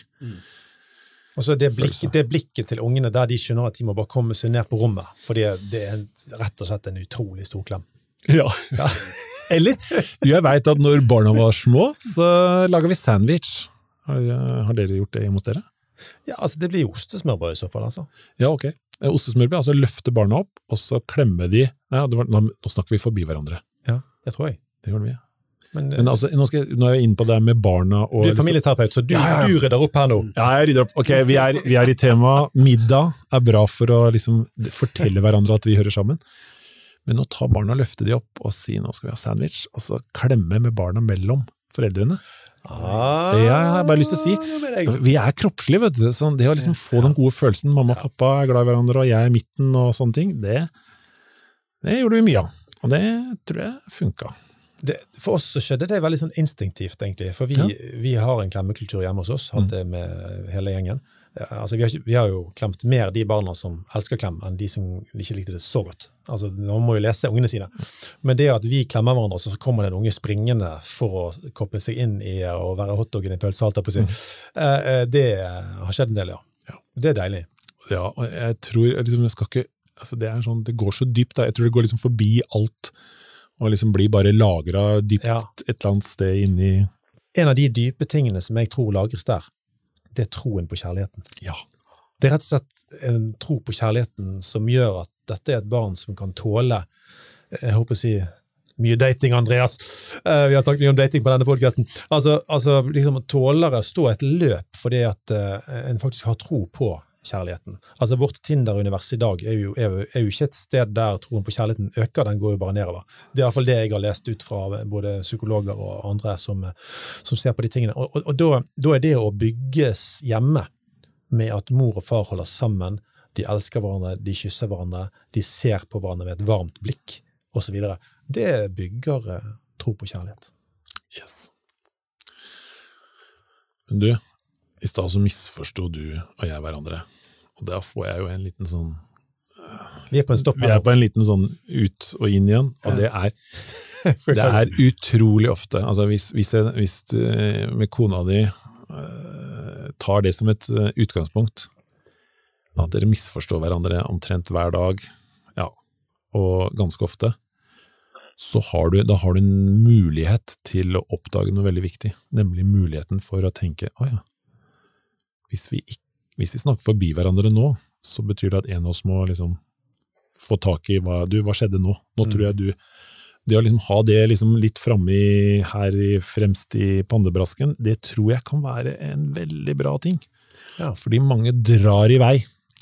S2: Og så det, blikk, det blikket til ungene der de skjønner at de må bare komme seg ned på rommet, fordi det er rett og slett en utrolig stor klem.
S1: Ja. Eller, jeg veit at når barna var små, så laga vi sandwich. Har, har dere gjort det hjemme hos dere?
S2: Ja, altså Det blir ostesmørbrød i så fall, altså.
S1: Ja, ok. Eh, Ostesmørbrød, altså løfte barna opp, og så klemme de ja, det var, nå, snakker vi forbi hverandre.
S2: Ja, det tror jeg.
S1: Det gjorde vi.
S2: Men,
S1: Men altså, nå, jeg, nå er jeg inne på det med barna og
S2: du er familieterapeut, så du,
S1: ja, ja.
S2: du rydder opp her nå.
S1: Ja, jeg rydder opp. Ok, vi er, vi er i tema. Middag er bra for å liksom fortelle hverandre at vi hører sammen. Men å ta barna, løfte de opp og si nå skal vi ha sandwich, og så klemme med barna mellom foreldrene.
S2: Ah,
S1: Ja, jeg har bare lyst til å si, Vi er kroppslige, vet du. Så det å liksom få den gode følelsen, mamma og pappa er glad i hverandre, og jeg er i midten og sånne ting, det, det gjorde vi mye av. Og det tror jeg funka.
S2: det, for oss så skjedde det veldig sånn instinktivt, egentlig. For vi,
S1: Ja.
S2: vi har en klemmekultur hjemme hos oss, hadde det med hele gjengen. Altså, vi, har, vi har jo klemt mer de barna som elsker klem, enn de som ikke likte det så godt. Altså, Man må jo lese ungene sine. Men det at vi klemmer hverandre, så kommer det en unge springende for å koble seg inn i å være hotdogen i pølsa, holdt jeg på å si, eh, eh, det har skjedd en del, ja.
S1: Ja.
S2: Det er deilig.
S1: Ja, og jeg tror liksom, jeg skal ikke altså det, sånn, det går så dypt. Da. Jeg tror det går liksom forbi alt, og liksom blir bare lagra dypt
S2: Ja.
S1: et eller annet sted inni
S2: En av de dype tingene som jeg tror lagres der, det er troen på kjærligheten.
S1: Ja.
S2: Det er rett og slett en tro på kjærligheten som gjør at dette er et barn som kan tåle jeg håper å si mye dating, Andreas. Uh, vi har snakket mye om dating på denne podkasten. Altså, altså liksom tåler å stå et løp fordi at uh, en faktisk har tro på kjærligheten. Altså Vårt Tinder-univers i dag er jo, er, er jo ikke et sted der troen på kjærligheten øker, den går jo bare nedover. Det er iallfall det jeg har lest ut fra både psykologer og andre som, eh, som ser på de tingene. Og, og, og da, da er det å bygges hjemme med at mor og far holder sammen, de elsker hverandre, de kysser hverandre, de ser på hverandre med et varmt blikk, osv. Det bygger eh, tro på kjærlighet.
S1: Yes. Men du, i stad så misforsto du og jeg hverandre. Og da får jeg jo en liten sånn
S2: Vi er på en stopp
S1: Vi er på en liten sånn ut og inn igjen, og det er, det er utrolig ofte. Altså hvis, hvis, jeg, hvis du med kona di eh, tar det som et eh, utgangspunkt, at dere misforstår hverandre omtrent hver dag, ja, og ganske ofte, så har du, da har du en mulighet til å oppdage noe veldig viktig, nemlig muligheten for å tenke å ja, hvis vi, hvis vi snakker forbi hverandre nå, så betyr det at en av oss må liksom få tak i hva, du, hva skjedde nå? Nå tror jeg du Det å liksom ha det liksom litt framme her i, fremst i pandebrasken, det tror jeg kan være en veldig bra ting.
S2: Ja.
S1: Fordi mange drar i vei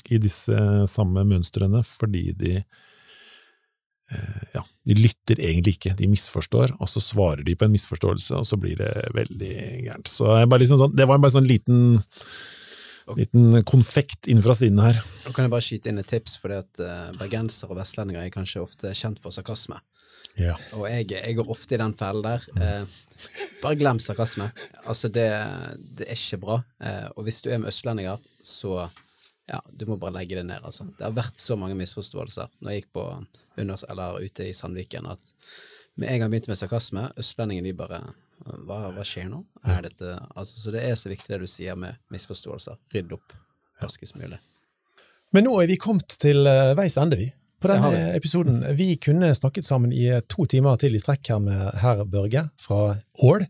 S1: i disse samme mønstrene fordi de eh, ja, de lytter egentlig ikke, de misforstår, og så svarer de på en misforståelse, og så blir det veldig gærent. Så liksom sånn, det var bare sånn liten, liten konfekt inn fra siden her.
S3: Nå kan jeg bare skyte inn et tips, fordi at uh, bergensere og vestlendinger er kanskje ofte kjent for sarkasme.
S1: Ja.
S3: Og jeg, jeg går ofte i den fellen der. Eh, bare glem sarkasme. Altså, det, det er ikke bra. Eh, og hvis du er med østlendinger, så ja, du må bare legge det ned, altså. Det har vært så mange misforståelser når jeg gikk på under, eller ute i Sandviken, at med en gang jeg begynte med sarkasme, østlendingene de bare hva, hva skjer nå? Er dette altså, Så det er så viktig det du sier med misforståelser. Rydd opp raskest mulig.
S2: Men nå er vi kommet til eh, veis ende, vi. På denne episoden. Vi kunne snakket sammen i eh, to timer til i strekk her med herr Børge fra Ål.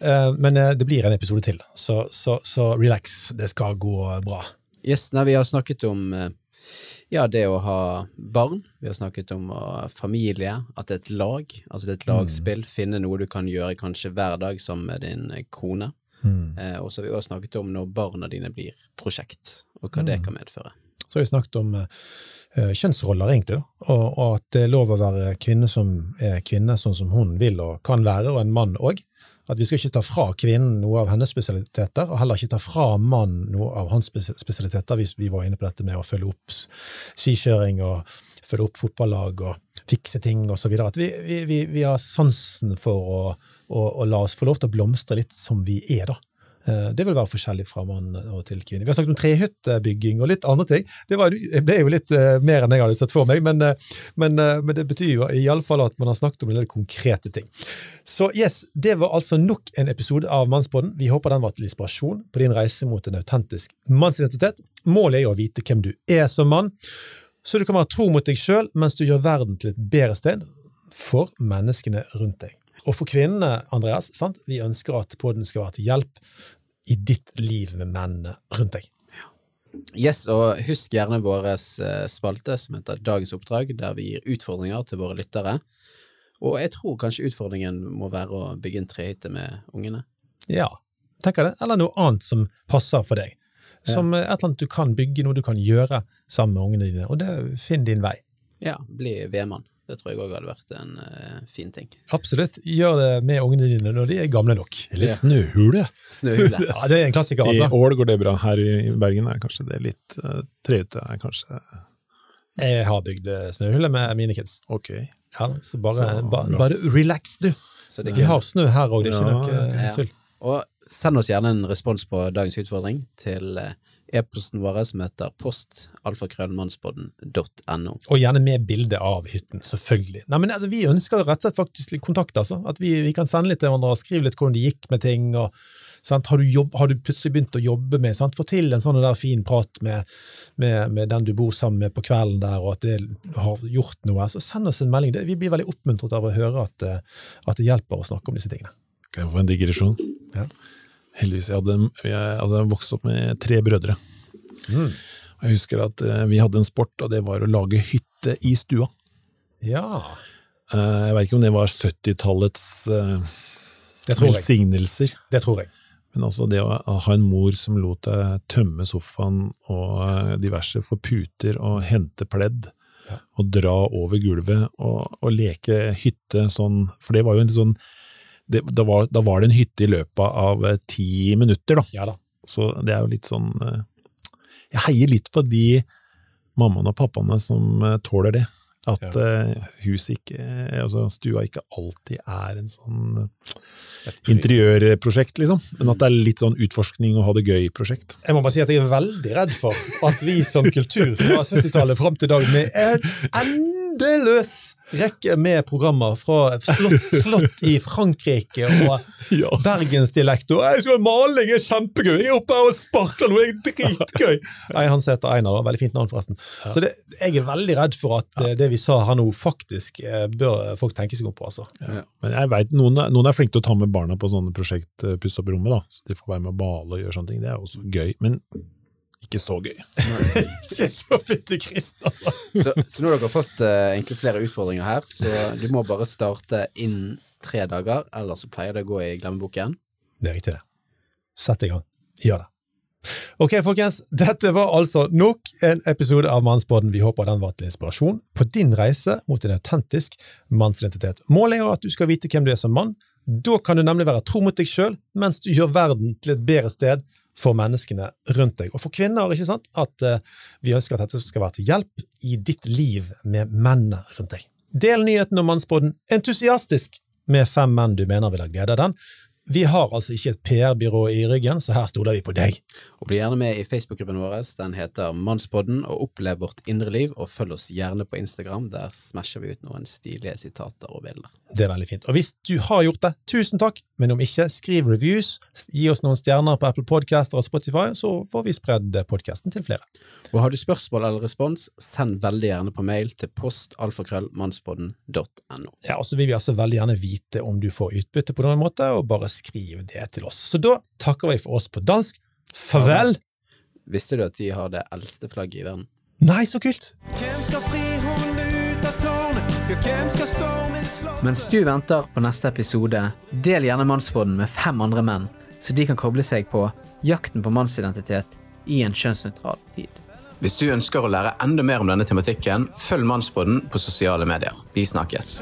S2: Eh, Men det blir en episode til, så, så, så relax. Det skal gå bra.
S3: Yes, nei, vi har snakket om Ja, det å ha barn. Vi har snakket om uh, familie, at det er et lag. Altså det er et lagspill. Finne noe du kan gjøre kanskje hver dag sammen med din kone. kone. Uh, og så har vi også snakket om når barna dine blir prosjekt, og hva det kan medføre.
S2: Så har vi snakket om uh, kjønnsroller, egentlig. Og, og at det er lov å være kvinne som er kvinne sånn som hun vil og kan være, og en mann òg. At vi skal ikke ta fra kvinnen noe av hennes spesialiteter, og heller ikke ta fra mannen noe av hans spesialiteter, hvis vi var inne på dette med å følge opp skikjøring og følge opp fotballag og fikse ting videre. At vi, vi, vi, vi har sansen for å, å, å la oss få lov til å blomstre litt som vi er, da. Eh, Det vil være forskjellig fra mann og til kvinne. Vi har snakket om trehyttebygging og litt andre ting. Det, var, ble jo litt eh, mer enn jeg hadde sett for meg, men, eh, men, eh, men det betyr jo i alle fall at man har snakket om en del konkrete ting. Så yes, det var altså nok en episode av Mannspodden. Vi håper den var til inspirasjon på din reise mot en autentisk mannsidentitet. Målet er jo å vite hvem du er som mann, så du kan være tro mot deg sjøl mens du gjør verden til et bedre sted for menneskene rundt deg. Og for kvinnene, Andreas, sant? vi ønsker at podden skal være til hjelp i ditt liv med mennene rundt deg.
S3: Yes, og husk gjerne vår eh, spalte som heter Dagens oppdrag, der vi gir utfordringer til våre lyttere. Og jeg tror kanskje utfordringen må være å bygge en trehytte med ungene.
S2: Ja, tenker det. Eller noe annet som passer for deg. Som ja. et eller annet du kan bygge, noe du kan gjøre sammen med ungene dine. Og det finn din vei.
S3: Ja, bli vedmann. Det tror jeg òg hadde vært en uh, fin ting.
S2: Absolutt. Gjør det med ungene dine når de er gamle nok.
S1: Eller
S3: Ja.
S1: snøhule.
S3: Snøhule.
S2: Ja, Det er en klassiker,
S1: I
S2: altså.
S1: Ål går det bra. Her i Bergen er kanskje det litt uh, Trehytte er kanskje
S2: Jeg har bygd eh, snøhule med mine kids.
S1: ok.
S2: Ja, så bare,
S1: Så
S2: ba, bare relax, du.
S3: Så det
S2: Vi har snø her òg, det er ikke
S1: Ja,
S2: noe eh,
S3: ja.
S2: tull.
S3: Og send oss gjerne en respons på dagens utfordring til eh, e-posten vår som heter postalfakrøllmannspodden.no.
S2: Og gjerne med bilde av hytten, selvfølgelig. Nei, men altså, Vi ønsker rett og slett faktisk litt kontakt, altså. At vi, vi kan sende litt til hverandre og skrive litt hvordan det gikk med ting. og sant? Har, du jobb, har du plutselig begynt å jobbe med sant? Få til en sånn der fin prat med, med, med den du bor sammen med på kvelden der, og at det har gjort noe. Så send oss en melding. Det, vi blir veldig oppmuntret av å høre at, eh, at det hjelper å snakke om disse tingene.
S1: Kan jeg få en digresjon?
S2: Ja.
S1: Heldigvis. Jeg hadde, jeg hadde vokst opp med tre brødre.
S2: Mm.
S1: Jeg husker at eh, vi hadde en sport, og det var å lage hytte i stua.
S2: Ja,
S1: Eh, Jeg veit ikke om det var 70-tallets eh, velsignelser,
S2: Det tror jeg.
S1: men altså det å ha en mor som lot deg tømme sofaen og diverse for puter og hente pledd,
S2: Ja.
S1: og dra over gulvet og, og leke hytte sånn, for det var jo en sånn det, da, var, da var det en hytte i løpet av eh, ti minutter, da.
S2: Ja da.
S1: Så det er jo litt sånn eh, Jeg heier litt på de mammaene og pappaene som eh, tåler det. At
S2: Ja.
S1: huset ikke, altså stua ikke alltid er en sånn interiørprosjekt, liksom. Men at det er litt sånn utforskning og ha det gøy-prosjekt.
S2: Jeg må bare si at jeg er veldig redd for at vi som kultur fra 70-tallet fram til i dag, med en endeløs rekke med programmer fra slott, slott i Frankrike og
S1: Ja.
S2: bergensdialekt og 'Jeg skal maling er kjempegøy! Jeg er oppe her og sparker noe, jeg er dritgøy!' Nei, han heter Einar, veldig fint navn, forresten. Så det, jeg er veldig redd for at eh, det vi sa her nå, faktisk eh, bør folk tenke seg om på, altså.
S3: Ja.
S1: Men jeg vet, noen, er- noen er flinke til å ta med barna på sånne prosjekt, eh, pusse opp rommet, da. Så de får være med å bale og gjøre sånne ting. Det er også gøy, men ikke så gøy.
S2: Ikke så fytti kristen, altså.
S3: Så, så nå har dere fått uh, egentlig flere utfordringer her, så du må bare starte innen tre dager, ellers så pleier det å gå i glemmeboken.
S2: Det er riktig, det. Sett i gang. Gjør det. Ok, folkens. Dette var altså nok en episode av Mannsbåten. Vi håper den var til inspirasjon på din reise mot en autentisk mannsidentitet. Målet er at du skal vite hvem du er som mann. Da kan du nemlig være tro mot deg sjøl, mens du gjør verden til et bedre sted for menneskene rundt deg. Og for kvinner, ikke sant, at uh, vi ønsker at dette skal være til hjelp i ditt liv med mennene rundt deg. Del nyheten om Mannsbåten entusiastisk med fem menn du mener vil ha glede av den. Vi har altså ikke et PR-byrå i ryggen, så her stoler vi på deg.
S3: Og bli gjerne med i Facebook-gruppen vår, den heter Mannspodden, og opplev vårt indre liv, og følg oss gjerne på Instagram, der smasher vi ut noen stilige sitater og bilder.
S2: Det er veldig fint. Og hvis du har gjort det, tusen takk, men om ikke, skriv reviews, gi oss noen stjerner på Apple Podcaster og Spotify, så får vi spredd podcasten til flere.
S3: Og har du spørsmål eller respons, send veldig gjerne på mail til postalfakrøllmannspodden.no.
S2: Ja, og så vil vi altså veldig gjerne vite om du får utbytte på noen måte, og bare skriv det til oss. Så da takker vi for oss på dansk. Farvel!
S3: Visste du at de har det eldste flagget i verden?
S4: Nei, så kult!
S2: Hvem skal fri ut av tårnet? Ja, hvem skal stormen slå?
S3: Mens du venter på neste episode, del gjerne Mannsbåten med fem andre menn, så de kan koble seg på jakten på mannsidentitet i en kjønnsnøytral tid. Hvis du ønsker å lære enda mer om denne tematikken, følg Mannsbåten på sosiale medier. Vi snakkes.